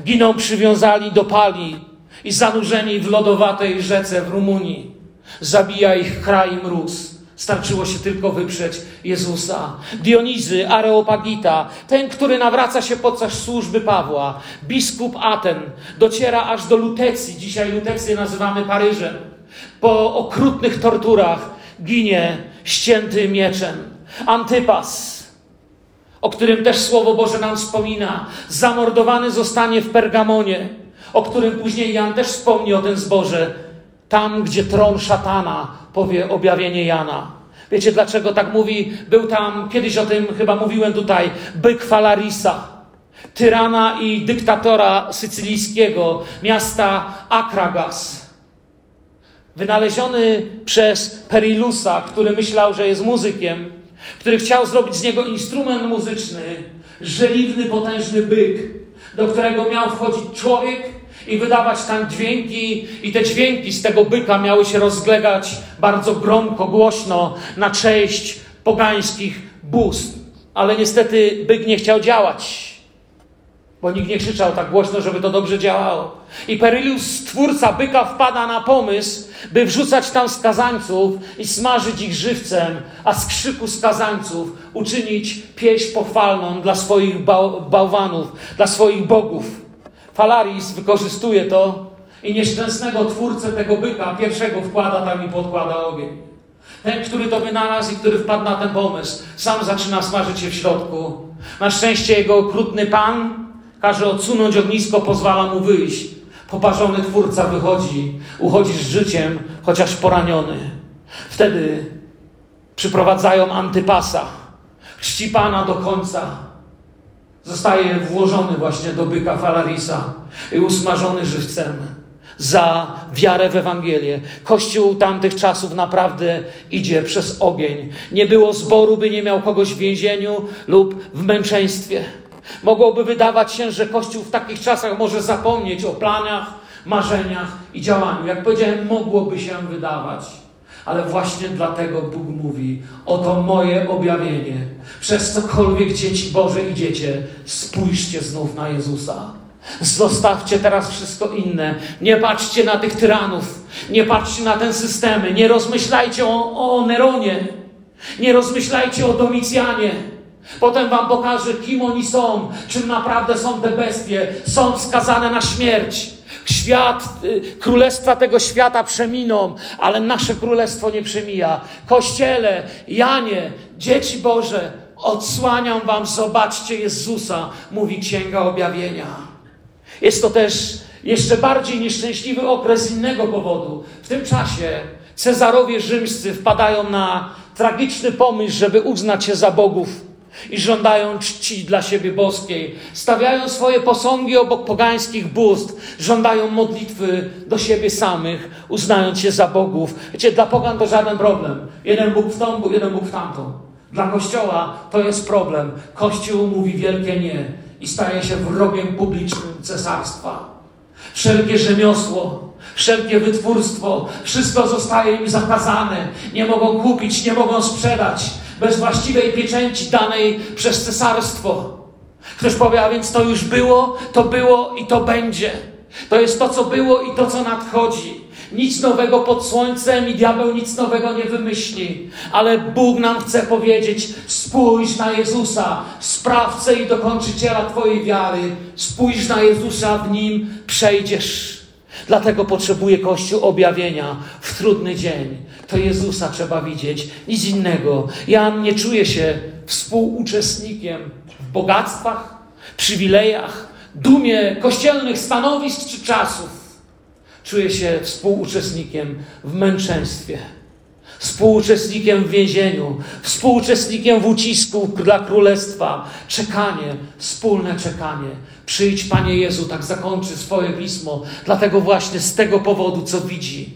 giną przywiązani do pali i zanurzeni w lodowatej rzece w Rumunii. Zabija ich kraj mróz. Starczyło się tylko wyprzeć Jezusa. Dionizy, Areopagita, ten, który nawraca się podczas służby Pawła, biskup Aten, dociera aż do Lutecji. Dzisiaj Lutecję nazywamy Paryżem. Po okrutnych torturach ginie ścięty mieczem. Antypas, o którym też Słowo Boże nam wspomina, zamordowany zostanie w Pergamonie, o którym później Jan też wspomni o tym zborze tam, gdzie tron szatana, powie objawienie Jana. Wiecie dlaczego tak mówi? Był tam, kiedyś o tym chyba mówiłem tutaj, byk Falarisa, tyrana i dyktatora sycylijskiego miasta Akragas. Wynaleziony przez Perilusa, który myślał, że jest muzykiem, który chciał zrobić z niego instrument muzyczny, żeliwny, potężny byk, do którego miał wchodzić człowiek i wydawać tam dźwięki, i te dźwięki z tego byka miały się rozglegać bardzo gromko, głośno na cześć pogańskich bóstw. Ale niestety byk nie chciał działać, bo nikt nie krzyczał tak głośno, żeby to dobrze działało. I Perylius, stwórca byka, wpada na pomysł, by wrzucać tam skazańców i smażyć ich żywcem, a z krzyku skazańców uczynić pieśń pochwalną dla swoich bałwanów, dla swoich bogów. Falaris wykorzystuje to i nieszczęsnego twórcę tego byka pierwszego wkłada tam i podkłada ogień. Ten, który to wynalazł i który wpadł na ten pomysł, sam zaczyna smażyć się w środku. Na szczęście jego okrutny pan każe odsunąć ognisko, pozwala mu wyjść. Poparzony twórca wychodzi, uchodzi z życiem, chociaż poraniony. Wtedy przyprowadzają antypasa, chrzci pana do końca, zostaje włożony właśnie do byka Falarisa i usmażony żywcem za wiarę w Ewangelię. Kościół tamtych czasów naprawdę idzie przez ogień. Nie było zboru, by nie miał kogoś w więzieniu lub w męczeństwie. Mogłoby wydawać się, że Kościół w takich czasach może zapomnieć o planach, marzeniach i działaniu. Jak powiedziałem, mogłoby się wydawać. Ale właśnie dlatego Bóg mówi: Oto moje objawienie. Przez cokolwiek dzieci Boże idziecie, spójrzcie znów na Jezusa. Zostawcie teraz wszystko inne. Nie patrzcie na tych tyranów. Nie patrzcie na ten systemy. Nie rozmyślajcie o, o Neronie. Nie rozmyślajcie o Domicjanie. Potem wam pokażę, kim oni są, czym naprawdę są te bestie. Są skazane na śmierć. Świat, y, królestwa tego świata przeminą, ale nasze królestwo nie przemija. Kościele, Janie, dzieci Boże, odsłaniam wam, zobaczcie Jezusa, mówi Księga Objawienia. Jest to też jeszcze bardziej nieszczęśliwy okres z innego powodu. W tym czasie Cezarowie rzymscy wpadają na tragiczny pomysł, żeby uznać się za bogów i żądają czci dla siebie boskiej. Stawiają swoje posągi obok pogańskich bóstw, żądają modlitwy do siebie samych, uznając się za bogów. Wiecie, dla pogan to żaden problem. Jeden Bóg w tą, jeden Bóg w tamtą. Dla Kościoła to jest problem. Kościół mówi wielkie nie i staje się wrogiem publicznym cesarstwa. Wszelkie rzemiosło, wszelkie wytwórstwo, wszystko zostaje im zakazane. Nie mogą kupić, nie mogą sprzedać bez właściwej pieczęci danej przez cesarstwo. Ktoś powie, a więc to już było, to było i to będzie. To jest to, co było i to, co nadchodzi. Nic nowego pod słońcem i diabeł nic nowego nie wymyśli. Ale Bóg nam chce powiedzieć: spójrz na Jezusa, sprawcę i dokończyciela Twojej wiary. Spójrz na Jezusa, w nim przejdziesz. Dlatego potrzebuje Kościół objawienia w trudny dzień. To Jezusa trzeba widzieć, nic innego. Jan nie czuje się współuczestnikiem w bogactwach, przywilejach, dumie kościelnych stanowisk czy czasów. Czuje się współuczestnikiem w męczeństwie, współuczestnikiem w więzieniu, współuczestnikiem w ucisku dla królestwa. Czekanie, wspólne czekanie. Przyjdź, Panie Jezu, tak zakończy swoje pismo, dlatego właśnie z tego powodu, co widzi.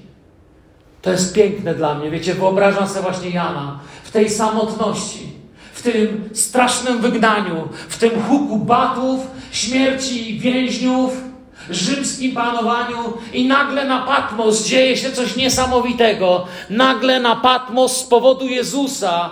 To jest piękne dla mnie. Wiecie, wyobrażam sobie właśnie Jana w tej samotności, w tym strasznym wygnaniu, w tym huku batów, śmierci więźniów, rzymskim panowaniu i nagle na Patmos dzieje się coś niesamowitego. Nagle na Patmos z powodu Jezusa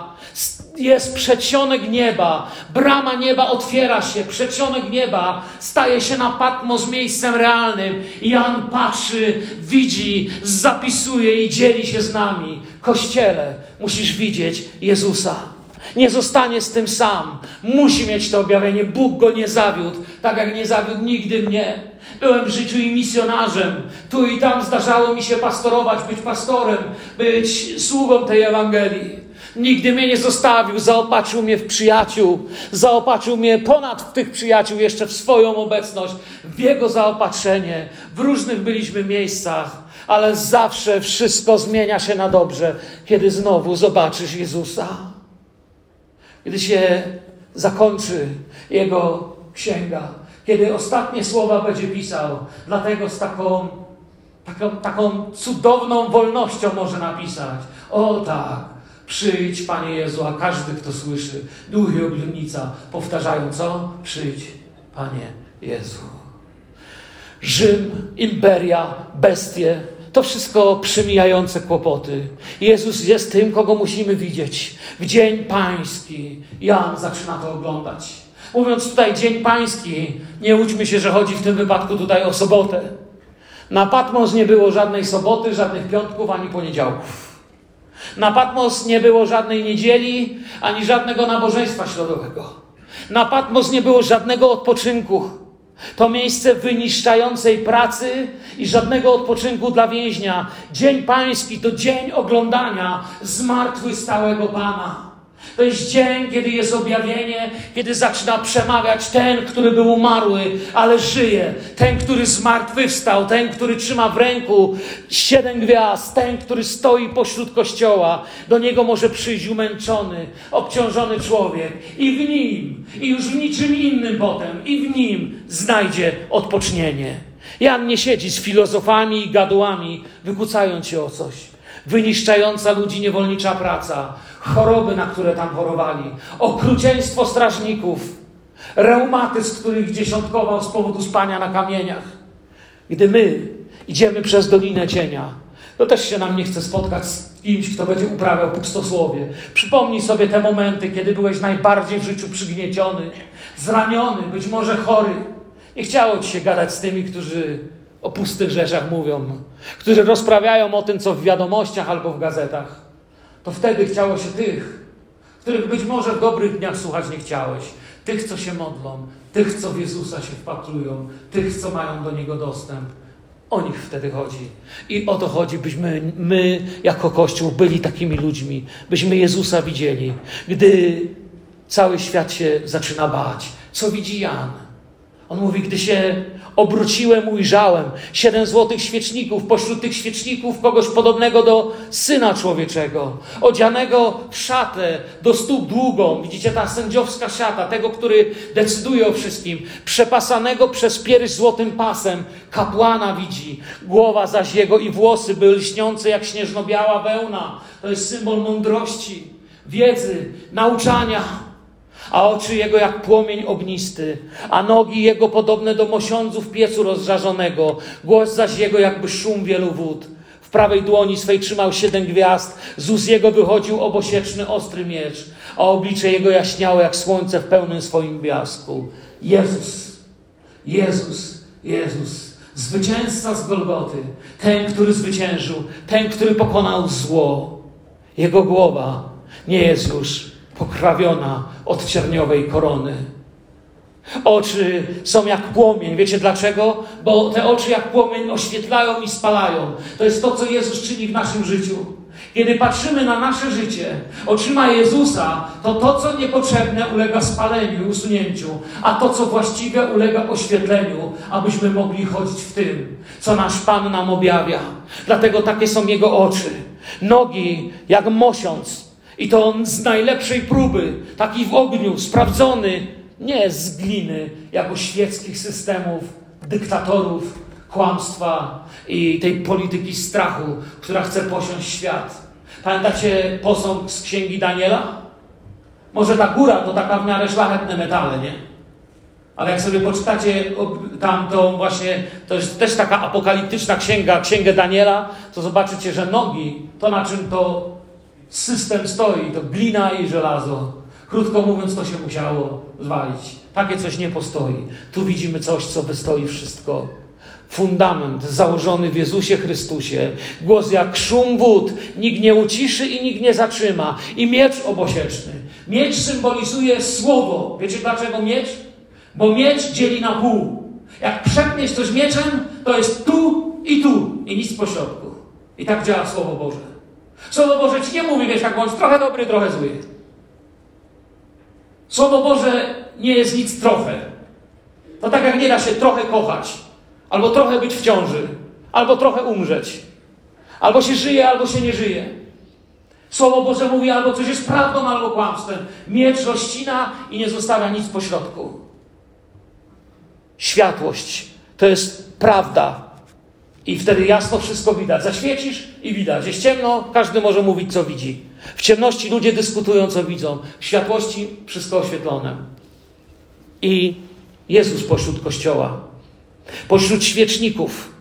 jest przedsionek nieba, brama nieba otwiera się, przedsionek nieba staje się na Patmos miejscem realnym. Jan patrzy, widzi, zapisuje i dzieli się z nami. Kościele, musisz widzieć Jezusa. Nie zostanie z tym sam. Musi mieć to objawienie. Bóg go nie zawiódł, tak jak nie zawiódł nigdy mnie. Byłem w życiu i misjonarzem. Tu i tam zdarzało mi się pastorować, być pastorem, być sługą tej Ewangelii. Nigdy mnie nie zostawił, zaopatrzył mnie w przyjaciół, zaopatrzył mnie ponad tych przyjaciół jeszcze w swoją obecność, w Jego zaopatrzenie. W różnych byliśmy miejscach, ale zawsze wszystko zmienia się na dobrze, kiedy znowu zobaczysz Jezusa. Kiedy się zakończy Jego księga, kiedy ostatnie słowa będzie pisał, dlatego z taką, taką, taką cudowną wolnością może napisać. O tak, Przyjdź, Panie Jezu, a każdy, kto słyszy, duch i obludnica powtarzają co? Przyjdź, Panie Jezu. Rzym, imperia, bestie, to wszystko przemijające kłopoty. Jezus jest tym, kogo musimy widzieć. W Dzień Pański Jan zaczyna to oglądać. Mówiąc tutaj Dzień Pański, nie łudźmy się, że chodzi w tym wypadku tutaj o sobotę. Na Patmos nie było żadnej soboty, żadnych piątków ani poniedziałków. Na Patmos nie było żadnej niedzieli, ani żadnego nabożeństwa środowego. Na Patmos nie było żadnego odpoczynku. To miejsce wyniszczającej pracy i żadnego odpoczynku dla więźnia. Dzień Pański to dzień oglądania zmartwychwstałego Pana. To jest dzień, kiedy jest objawienie, kiedy zaczyna przemawiać ten, który był umarły, ale żyje. Ten, który zmartwychwstał, ten, który trzyma w ręku siedem gwiazd, ten, który stoi pośród kościoła. Do niego może przyjść umęczony, obciążony człowiek i w nim, i już w niczym innym potem, i w nim znajdzie odpocznienie. Jan nie siedzi z filozofami i gadułami, wykucając się o coś. Wyniszczająca ludzi niewolnicza praca, choroby, na które tam chorowali, okrucieństwo strażników, reumatyzm, który ich dziesiątkował z powodu spania na kamieniach. Gdy my idziemy przez Dolinę Cienia, to też się nam nie chce spotkać z kimś, kto będzie uprawiał pustosłowie. Przypomnij sobie te momenty, kiedy byłeś najbardziej w życiu przygnieciony, zraniony, być może chory. Nie chciało ci się gadać z tymi, którzy o pustych rzeczach mówią, którzy rozprawiają o tym, co w wiadomościach albo w gazetach to wtedy chciało się tych, których być może w dobrych dniach słuchać nie chciałeś, tych, co się modlą, tych, co w Jezusa się wpatrują, tych, co mają do Niego dostęp. O nich wtedy chodzi. I o to chodzi, byśmy my, jako Kościół, byli takimi ludźmi, byśmy Jezusa widzieli. Gdy cały świat się zaczyna bać, co widzi Jan? On mówi, gdy się obróciłem, ujrzałem siedem złotych świeczników, pośród tych świeczników kogoś podobnego do Syna Człowieczego, odzianego w szatę do stóp długą, widzicie ta sędziowska szata, tego, który decyduje o wszystkim, przepasanego przez pierś złotym pasem, kapłana widzi, głowa zaś jego i włosy były lśniące jak śnieżno-biała wełna, to jest symbol mądrości, wiedzy, nauczania, a oczy jego jak płomień ognisty, a nogi jego podobne do mosiądzów piecu rozżarzonego, głos zaś jego jakby szum wielu wód. W prawej dłoni swej trzymał siedem gwiazd, z ust jego wychodził obosieczny ostry miecz, a oblicze jego jaśniało jak słońce w pełnym swoim blasku. Jezus, Jezus, Jezus, zwycięzca z Golgoty, ten, który zwyciężył, ten, który pokonał zło. Jego głowa nie jest już pokrawiona od cierniowej korony. Oczy są jak płomień. Wiecie dlaczego? Bo te oczy jak płomień oświetlają i spalają. To jest to, co Jezus czyni w naszym życiu. Kiedy patrzymy na nasze życie oczyma Jezusa, to to, co niepotrzebne, ulega spaleniu i usunięciu, a to, co właściwe, ulega oświetleniu, abyśmy mogli chodzić w tym, co nasz Pan nam objawia. Dlatego takie są Jego oczy. Nogi jak mosiąc. I to on z najlepszej próby, taki w ogniu, sprawdzony, nie z gliny, jako świeckich systemów, dyktatorów, kłamstwa i tej polityki strachu, która chce posiąść świat. Pamiętacie posąg z księgi Daniela? Może ta góra to taka w miarę szlachetne metale, nie? Ale jak sobie poczytacie tam tą właśnie, to jest też taka apokaliptyczna księga, księgę Daniela, to zobaczycie, że nogi, to na czym to system stoi, to glina i żelazo. Krótko mówiąc, to się musiało zwalić. Takie coś nie postoi. Tu widzimy coś, co wystoi wszystko fundament założony w Jezusie Chrystusie. Głos jak szum wód, nikt nie uciszy i nikt nie zatrzyma. I miecz obosieczny. Miecz symbolizuje słowo. Wiecie dlaczego miecz? Bo miecz dzieli na pół. Jak przepniesz coś mieczem, to jest tu i tu i nic pośrodku. I tak działa Słowo Boże. Słowo Boże ci nie mówi, wiesz, jak bądź trochę dobry, trochę zły. Słowo Boże nie jest nic trochę. To tak jak nie da się trochę kochać albo trochę być w ciąży, albo trochę umrzeć. Albo się żyje, albo się nie żyje. Słowo Boże mówi albo coś jest prawdą, albo kłamstwem. Miecz rozcina i nie zostawia nic pośrodku. Światłość to jest prawda. I wtedy jasno wszystko widać. Zaświecisz i widać. Jest ciemno, każdy może mówić, co widzi. W ciemności ludzie dyskutują, co widzą. W światłości wszystko oświetlone. I Jezus pośród kościoła Pośród świeczników,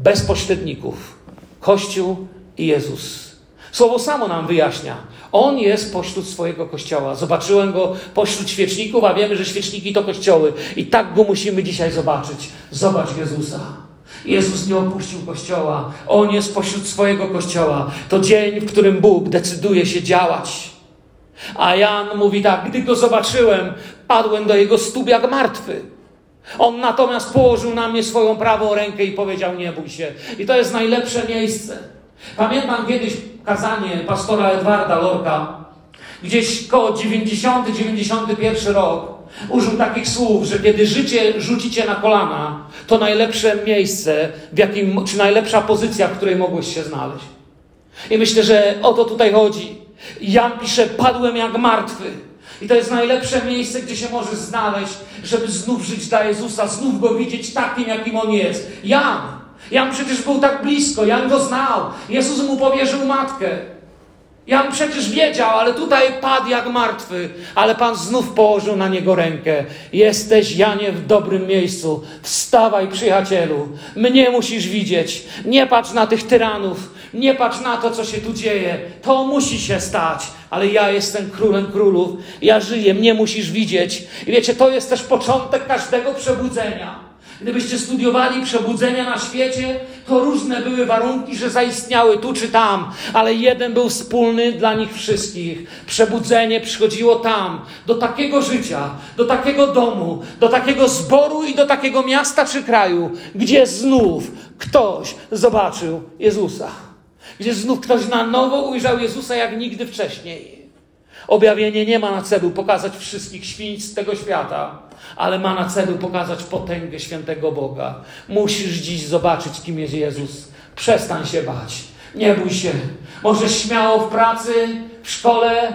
bez pośredników, Kościół i Jezus. Słowo samo nam wyjaśnia. On jest pośród swojego kościoła. Zobaczyłem go pośród świeczników, a wiemy, że świeczniki to kościoły. I tak go musimy dzisiaj zobaczyć. Zobacz Jezusa. Jezus nie opuścił kościoła. On jest pośród swojego kościoła. To dzień, w którym Bóg decyduje się działać. A Jan mówi tak: Gdy go zobaczyłem, padłem do jego stóp jak martwy. On natomiast położył na mnie swoją prawą rękę i powiedział: Nie bój się. I to jest najlepsze miejsce. Pamiętam kiedyś kazanie pastora Edwarda Lorka, gdzieś koło 90-91 rok. Użył takich słów, że kiedy życie rzucicie na kolana, to najlepsze miejsce, w jakim, czy najlepsza pozycja, w której mogłeś się znaleźć. I myślę, że o to tutaj chodzi. Jan pisze: Padłem jak martwy. I to jest najlepsze miejsce, gdzie się możesz znaleźć, żeby znów żyć dla Jezusa, znów go widzieć takim, jakim on jest. Jan. Jan przecież był tak blisko, Jan go znał. Jezus mu powierzył matkę. Jan przecież wiedział, ale tutaj padł jak martwy, ale Pan znów położył na niego rękę. Jesteś, Janie, w dobrym miejscu. Wstawaj, przyjacielu. Mnie musisz widzieć. Nie patrz na tych tyranów. Nie patrz na to, co się tu dzieje. To musi się stać, ale ja jestem królem królów. Ja żyję, mnie musisz widzieć. I wiecie, to jest też początek każdego przebudzenia. Gdybyście studiowali przebudzenia na świecie, to różne były warunki, że zaistniały tu czy tam, ale jeden był wspólny dla nich wszystkich. Przebudzenie przychodziło tam, do takiego życia, do takiego domu, do takiego zboru i do takiego miasta czy kraju, gdzie znów ktoś zobaczył Jezusa. Gdzie znów ktoś na nowo ujrzał Jezusa jak nigdy wcześniej. Objawienie nie ma na celu pokazać wszystkich świństw tego świata ale ma na celu pokazać potęgę świętego Boga. Musisz dziś zobaczyć, kim jest Jezus. Przestań się bać. Nie bój się. Możesz śmiało w pracy, w szkole,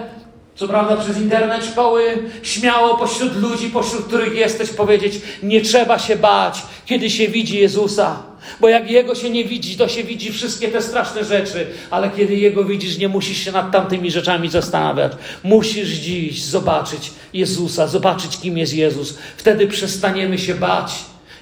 co prawda przez internet szkoły, śmiało pośród ludzi, pośród których jesteś, powiedzieć: Nie trzeba się bać, kiedy się widzi Jezusa. Bo jak Jego się nie widzi, to się widzi wszystkie te straszne rzeczy, ale kiedy Jego widzisz, nie musisz się nad tamtymi rzeczami zastanawiać. Musisz dziś zobaczyć Jezusa, zobaczyć, kim jest Jezus. Wtedy przestaniemy się bać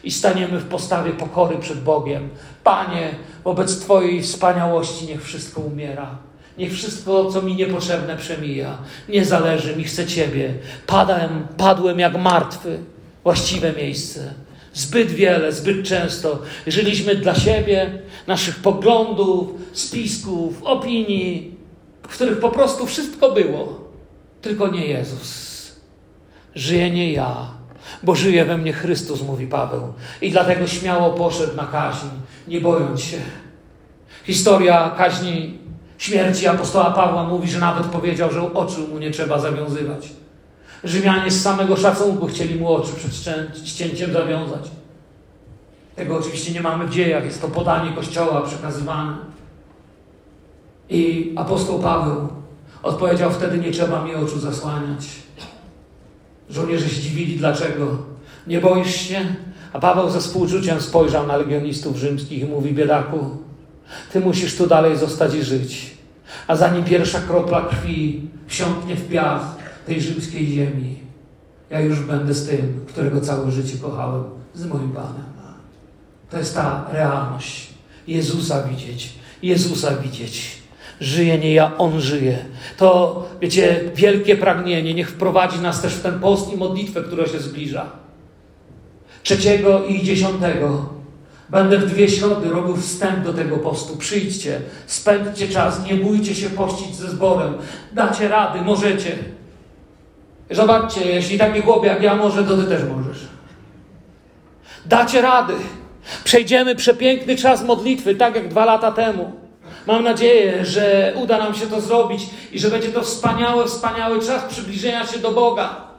i staniemy w postawie pokory przed Bogiem. Panie, wobec Twojej wspaniałości niech wszystko umiera. Niech wszystko, co mi niepotrzebne, przemija. Nie zależy mi, chcę Ciebie. Padłem, padłem jak martwy. Właściwe miejsce. Zbyt wiele, zbyt często żyliśmy dla siebie, naszych poglądów, spisków, opinii, w których po prostu wszystko było, tylko nie Jezus. Żyje nie ja, bo żyje we mnie Chrystus, mówi Paweł. I dlatego śmiało poszedł na kaźń, nie bojąc się. Historia kaźni śmierci apostoła Pawła mówi, że nawet powiedział, że oczu mu nie trzeba zawiązywać. Rzymianie z samego szacunku chcieli mu oczy przed ścięciem zawiązać. Tego oczywiście nie mamy w dziejach, jest to podanie Kościoła przekazywane. I apostoł Paweł odpowiedział wtedy: Nie trzeba mi oczu zasłaniać. Żołnierze się dziwili, dlaczego? Nie boisz się? A Paweł ze współczuciem spojrzał na legionistów rzymskich i mówi: Biedaku, ty musisz tu dalej zostać i żyć. A zanim pierwsza kropla krwi wsiąknie w piach tej rzymskiej ziemi, ja już będę z tym, którego całe życie kochałem, z moim Panem. To jest ta realność. Jezusa widzieć. Jezusa widzieć. Żyje nie ja, On żyje. To, wiecie, wielkie pragnienie. Niech wprowadzi nas też w ten post i modlitwę, która się zbliża. Trzeciego i dziesiątego będę w dwie środy robił wstęp do tego postu. Przyjdźcie, spędźcie czas, nie bójcie się pościć ze zborem. Dacie rady, możecie. Zobaczcie, jeśli taki chłop jak ja może, to ty też możesz. Dacie rady. Przejdziemy przepiękny czas modlitwy, tak jak dwa lata temu. Mam nadzieję, że uda nam się to zrobić i że będzie to wspaniały, wspaniały czas przybliżenia się do Boga.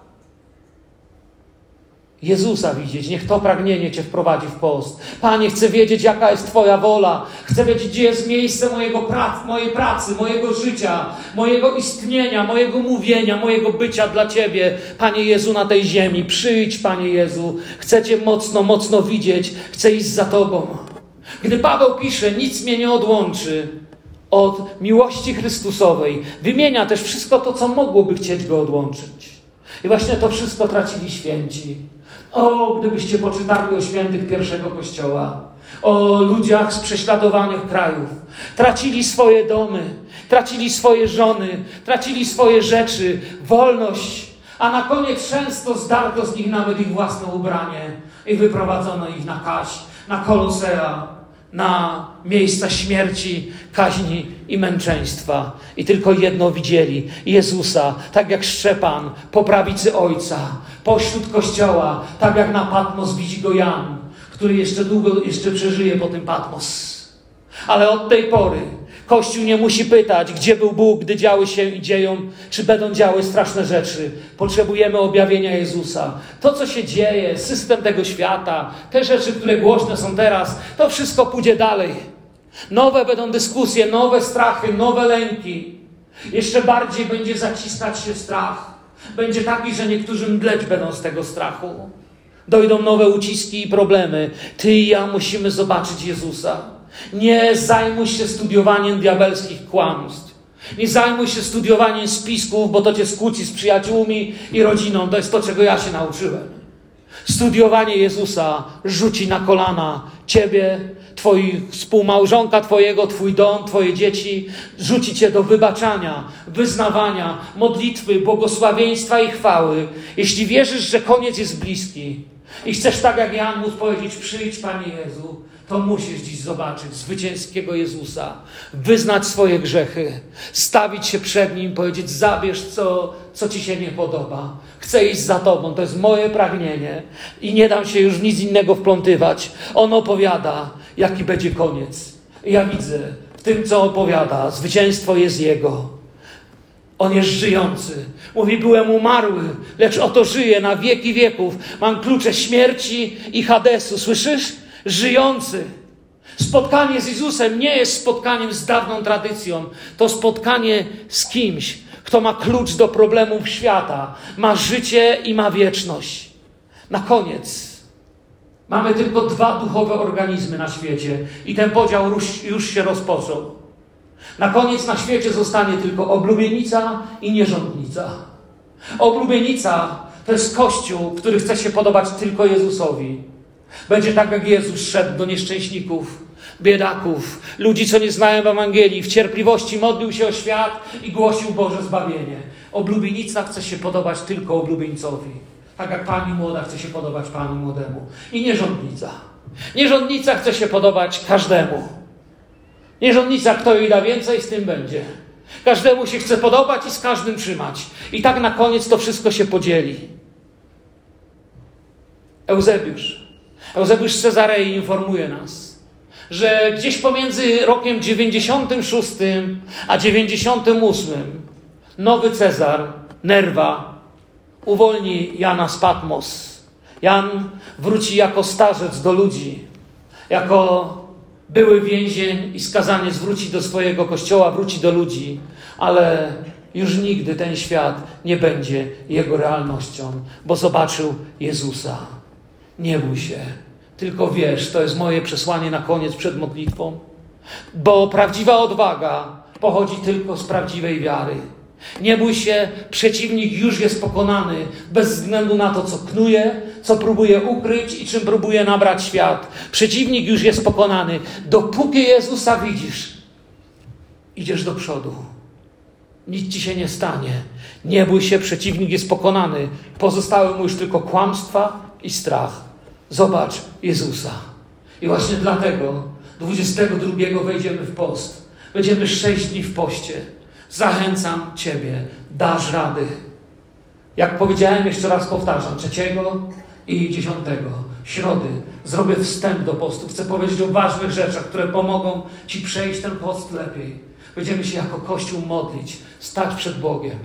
Jezusa widzieć, niech to pragnienie Cię wprowadzi w post. Panie, chcę wiedzieć, jaka jest Twoja wola. Chcę wiedzieć, gdzie jest miejsce mojego prac, mojej pracy, mojego życia, mojego istnienia, mojego mówienia, mojego bycia dla Ciebie. Panie Jezu, na tej ziemi. Przyjdź, Panie Jezu. Chcę Cię mocno, mocno widzieć. Chcę iść za Tobą. Gdy Paweł pisze, nic mnie nie odłączy od miłości Chrystusowej, wymienia też wszystko to, co mogłoby chcieć go odłączyć. I właśnie to wszystko tracili święci. O, gdybyście poczytali o świętych pierwszego kościoła, o ludziach z prześladowanych krajów. Tracili swoje domy, tracili swoje żony, tracili swoje rzeczy, wolność, a na koniec często zdarto z nich nawet ich własne ubranie i wyprowadzono ich na kaś, na kolosea, na miejsca śmierci, kaźni i męczeństwa. I tylko jedno widzieli: Jezusa, tak jak Szczepan po prawicy Ojca, pośród kościoła, tak jak na Patmos widzi go Jan, który jeszcze długo jeszcze przeżyje po tym Patmos. Ale od tej pory Kościół nie musi pytać, gdzie był Bóg, gdy działy się i dzieją, czy będą działy straszne rzeczy. Potrzebujemy objawienia Jezusa. To, co się dzieje, system tego świata, te rzeczy, które głośne są teraz, to wszystko pójdzie dalej. Nowe będą dyskusje, nowe strachy, nowe lęki. Jeszcze bardziej będzie zaciskać się strach. Będzie taki, że niektórzy mdleć będą z tego strachu. Dojdą nowe uciski i problemy. Ty i ja musimy zobaczyć Jezusa. Nie zajmuj się studiowaniem diabelskich kłamstw. Nie zajmuj się studiowaniem spisków, bo to cię skłóci z przyjaciółmi i rodziną. To jest to, czego ja się nauczyłem. Studiowanie Jezusa rzuci na kolana ciebie, twoi współmałżonka twojego, twój dom, twoje dzieci, rzuci cię do wybaczania, wyznawania, modlitwy, błogosławieństwa i chwały. Jeśli wierzysz, że koniec jest bliski i chcesz tak jak Jan móc powiedzieć, przyjdź Panie Jezu, to musisz dziś zobaczyć zwycięskiego Jezusa, wyznać swoje grzechy, stawić się przed Nim, powiedzieć: Zabierz, co, co Ci się nie podoba. Chcę iść za Tobą, to jest moje pragnienie i nie dam się już nic innego wplątywać. On opowiada, jaki będzie koniec. Ja widzę w tym, co opowiada, zwycięstwo jest Jego. On jest żyjący. Mówi, byłem umarły, lecz oto żyję na wieki wieków. Mam klucze śmierci i Hadesu. Słyszysz? żyjący. Spotkanie z Jezusem nie jest spotkaniem z dawną tradycją. To spotkanie z kimś, kto ma klucz do problemów świata, ma życie i ma wieczność. Na koniec. Mamy tylko dwa duchowe organizmy na świecie i ten podział już, się rozpoczął. Na koniec na świecie zostanie tylko oblubienica i nierządnica. Oblubienica to jest kościół, który chce się podobać tylko Jezusowi. Będzie tak, jak Jezus szedł do nieszczęśników, biedaków, ludzi, co nie znają Ewangelii, w cierpliwości modlił się o świat i głosił Boże zbawienie. Oblubienica chce się podobać tylko oblubieńcowi. Tak jak pani młoda chce się podobać panu młodemu. I nierządnica. Nierządnica chce się podobać każdemu. Nierządnica, kto jej da więcej, z tym będzie. Każdemu się chce podobać i z każdym trzymać. I tak na koniec to wszystko się podzieli. Eusebiusz Eusebiusz Cezarei informuje nas, że gdzieś pomiędzy rokiem 96 a 98 nowy Cezar, Nerwa, uwolni Jana z Patmos. Jan wróci jako starzec do ludzi, jako były więzień i skazaniec wróci do swojego kościoła, wróci do ludzi, ale już nigdy ten świat nie będzie jego realnością, bo zobaczył Jezusa. Nie bój się, tylko wiesz, to jest moje przesłanie na koniec przed modlitwą, bo prawdziwa odwaga pochodzi tylko z prawdziwej wiary. Nie bój się, przeciwnik już jest pokonany, bez względu na to, co knuje, co próbuje ukryć i czym próbuje nabrać świat. Przeciwnik już jest pokonany. Dopóki Jezusa widzisz, idziesz do przodu. Nic ci się nie stanie. Nie bój się, przeciwnik jest pokonany. Pozostały mu już tylko kłamstwa i strach. Zobacz Jezusa. I właśnie dlatego 22 wejdziemy w post. Będziemy sześć dni w poście. Zachęcam Ciebie, dasz rady. Jak powiedziałem, jeszcze raz powtarzam, trzeciego i dziesiątego, środy, zrobię wstęp do postu. Chcę powiedzieć o ważnych rzeczach, które pomogą Ci przejść ten post lepiej. Będziemy się jako Kościół modlić, stać przed Bogiem.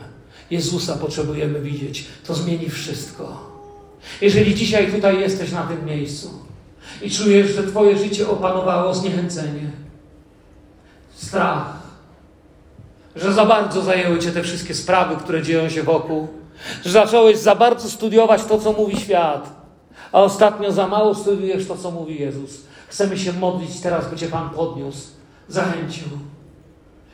Jezusa potrzebujemy widzieć. To zmieni wszystko. Jeżeli dzisiaj tutaj jesteś na tym miejscu i czujesz, że Twoje życie opanowało zniechęcenie, strach, że za bardzo zajęły Cię te wszystkie sprawy, które dzieją się wokół, że zacząłeś za bardzo studiować to, co mówi świat, a ostatnio za mało studiujesz to, co mówi Jezus. Chcemy się modlić teraz, by Cię Pan podniósł, zachęcił.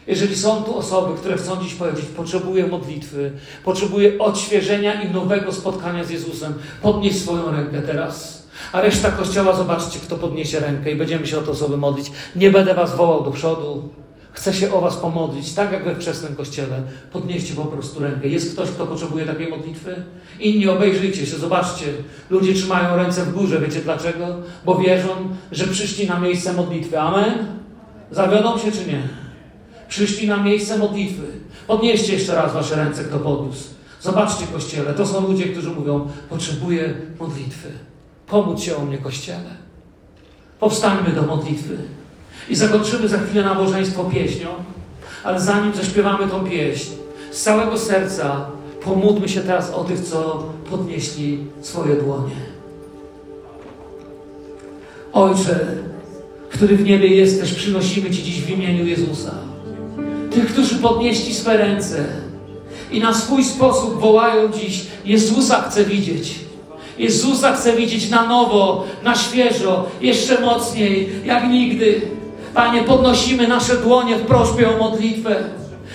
Jeżeli są tu osoby, które chcą dziś powiedzieć, potrzebuję modlitwy, potrzebuję odświeżenia i nowego spotkania z Jezusem, podnieś swoją rękę teraz. A reszta kościoła, zobaczcie, kto podniesie rękę i będziemy się o to osoby modlić. Nie będę was wołał do przodu. Chcę się o was pomodlić, tak jak we wczesnym kościele. Podnieście po prostu rękę. Jest ktoś, kto potrzebuje takiej modlitwy? Inni obejrzyjcie się, zobaczcie. Ludzie trzymają ręce w górze. Wiecie dlaczego? Bo wierzą, że przyszli na miejsce modlitwy. Amen? Zawiodą się czy nie? Przyszli na miejsce modlitwy. Podnieście jeszcze raz wasze ręce, kto podniósł. Zobaczcie, kościele, to są ludzie, którzy mówią: Potrzebuję modlitwy. Pomódź się o mnie, kościele. Powstańmy do modlitwy. I zakończymy za chwilę nabożeństwo pieśnią, ale zanim zaśpiewamy tą pieśń, z całego serca pomódlmy się teraz o tych, co podnieśli swoje dłonie. Ojcze, który w niebie jesteś, przynosimy Ci dziś w imieniu Jezusa. Tych, którzy podnieśli swe ręce i na swój sposób wołają dziś: Jezusa chcę widzieć. Jezusa chcę widzieć na nowo, na świeżo, jeszcze mocniej, jak nigdy. Panie, podnosimy nasze dłonie w prośbie o modlitwę,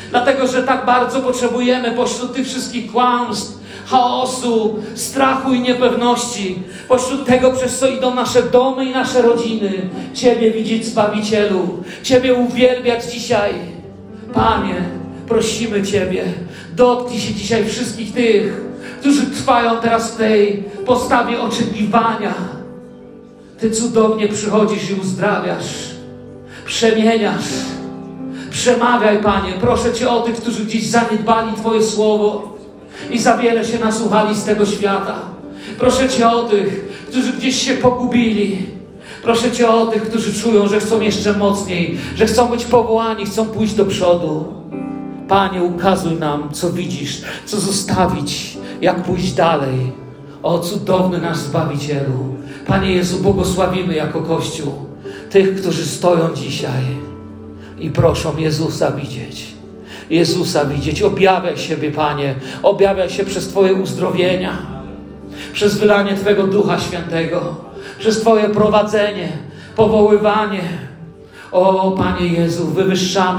dlatego że tak bardzo potrzebujemy pośród tych wszystkich kłamstw, chaosu, strachu i niepewności, pośród tego, przez co idą nasze domy i nasze rodziny, Ciebie widzieć, Zbawicielu, Ciebie uwielbiać dzisiaj. Panie, prosimy Ciebie, dotknij się dzisiaj wszystkich tych, którzy trwają teraz w tej postawie oczekiwania. Ty cudownie przychodzisz i uzdrawiasz, przemieniasz. Przemawiaj, Panie, proszę Cię o tych, którzy gdzieś zaniedbali Twoje słowo i za wiele się nasłuchali z tego świata. Proszę Cię o tych, którzy gdzieś się pogubili. Proszę Cię o tych, którzy czują, że chcą jeszcze mocniej, że chcą być powołani, chcą pójść do przodu. Panie, ukazuj nam, co widzisz, co zostawić, jak pójść dalej. O cudowny nasz Zbawicielu. Panie Jezu, błogosławimy jako Kościół tych, którzy stoją dzisiaj i proszą Jezusa widzieć. Jezusa widzieć. Objawiaj siebie, Panie. Objawiaj się przez Twoje uzdrowienia, przez wylanie Twojego Ducha Świętego, przez Twoje prowadzenie, powoływanie. O, Panie Jezu, wywyższamy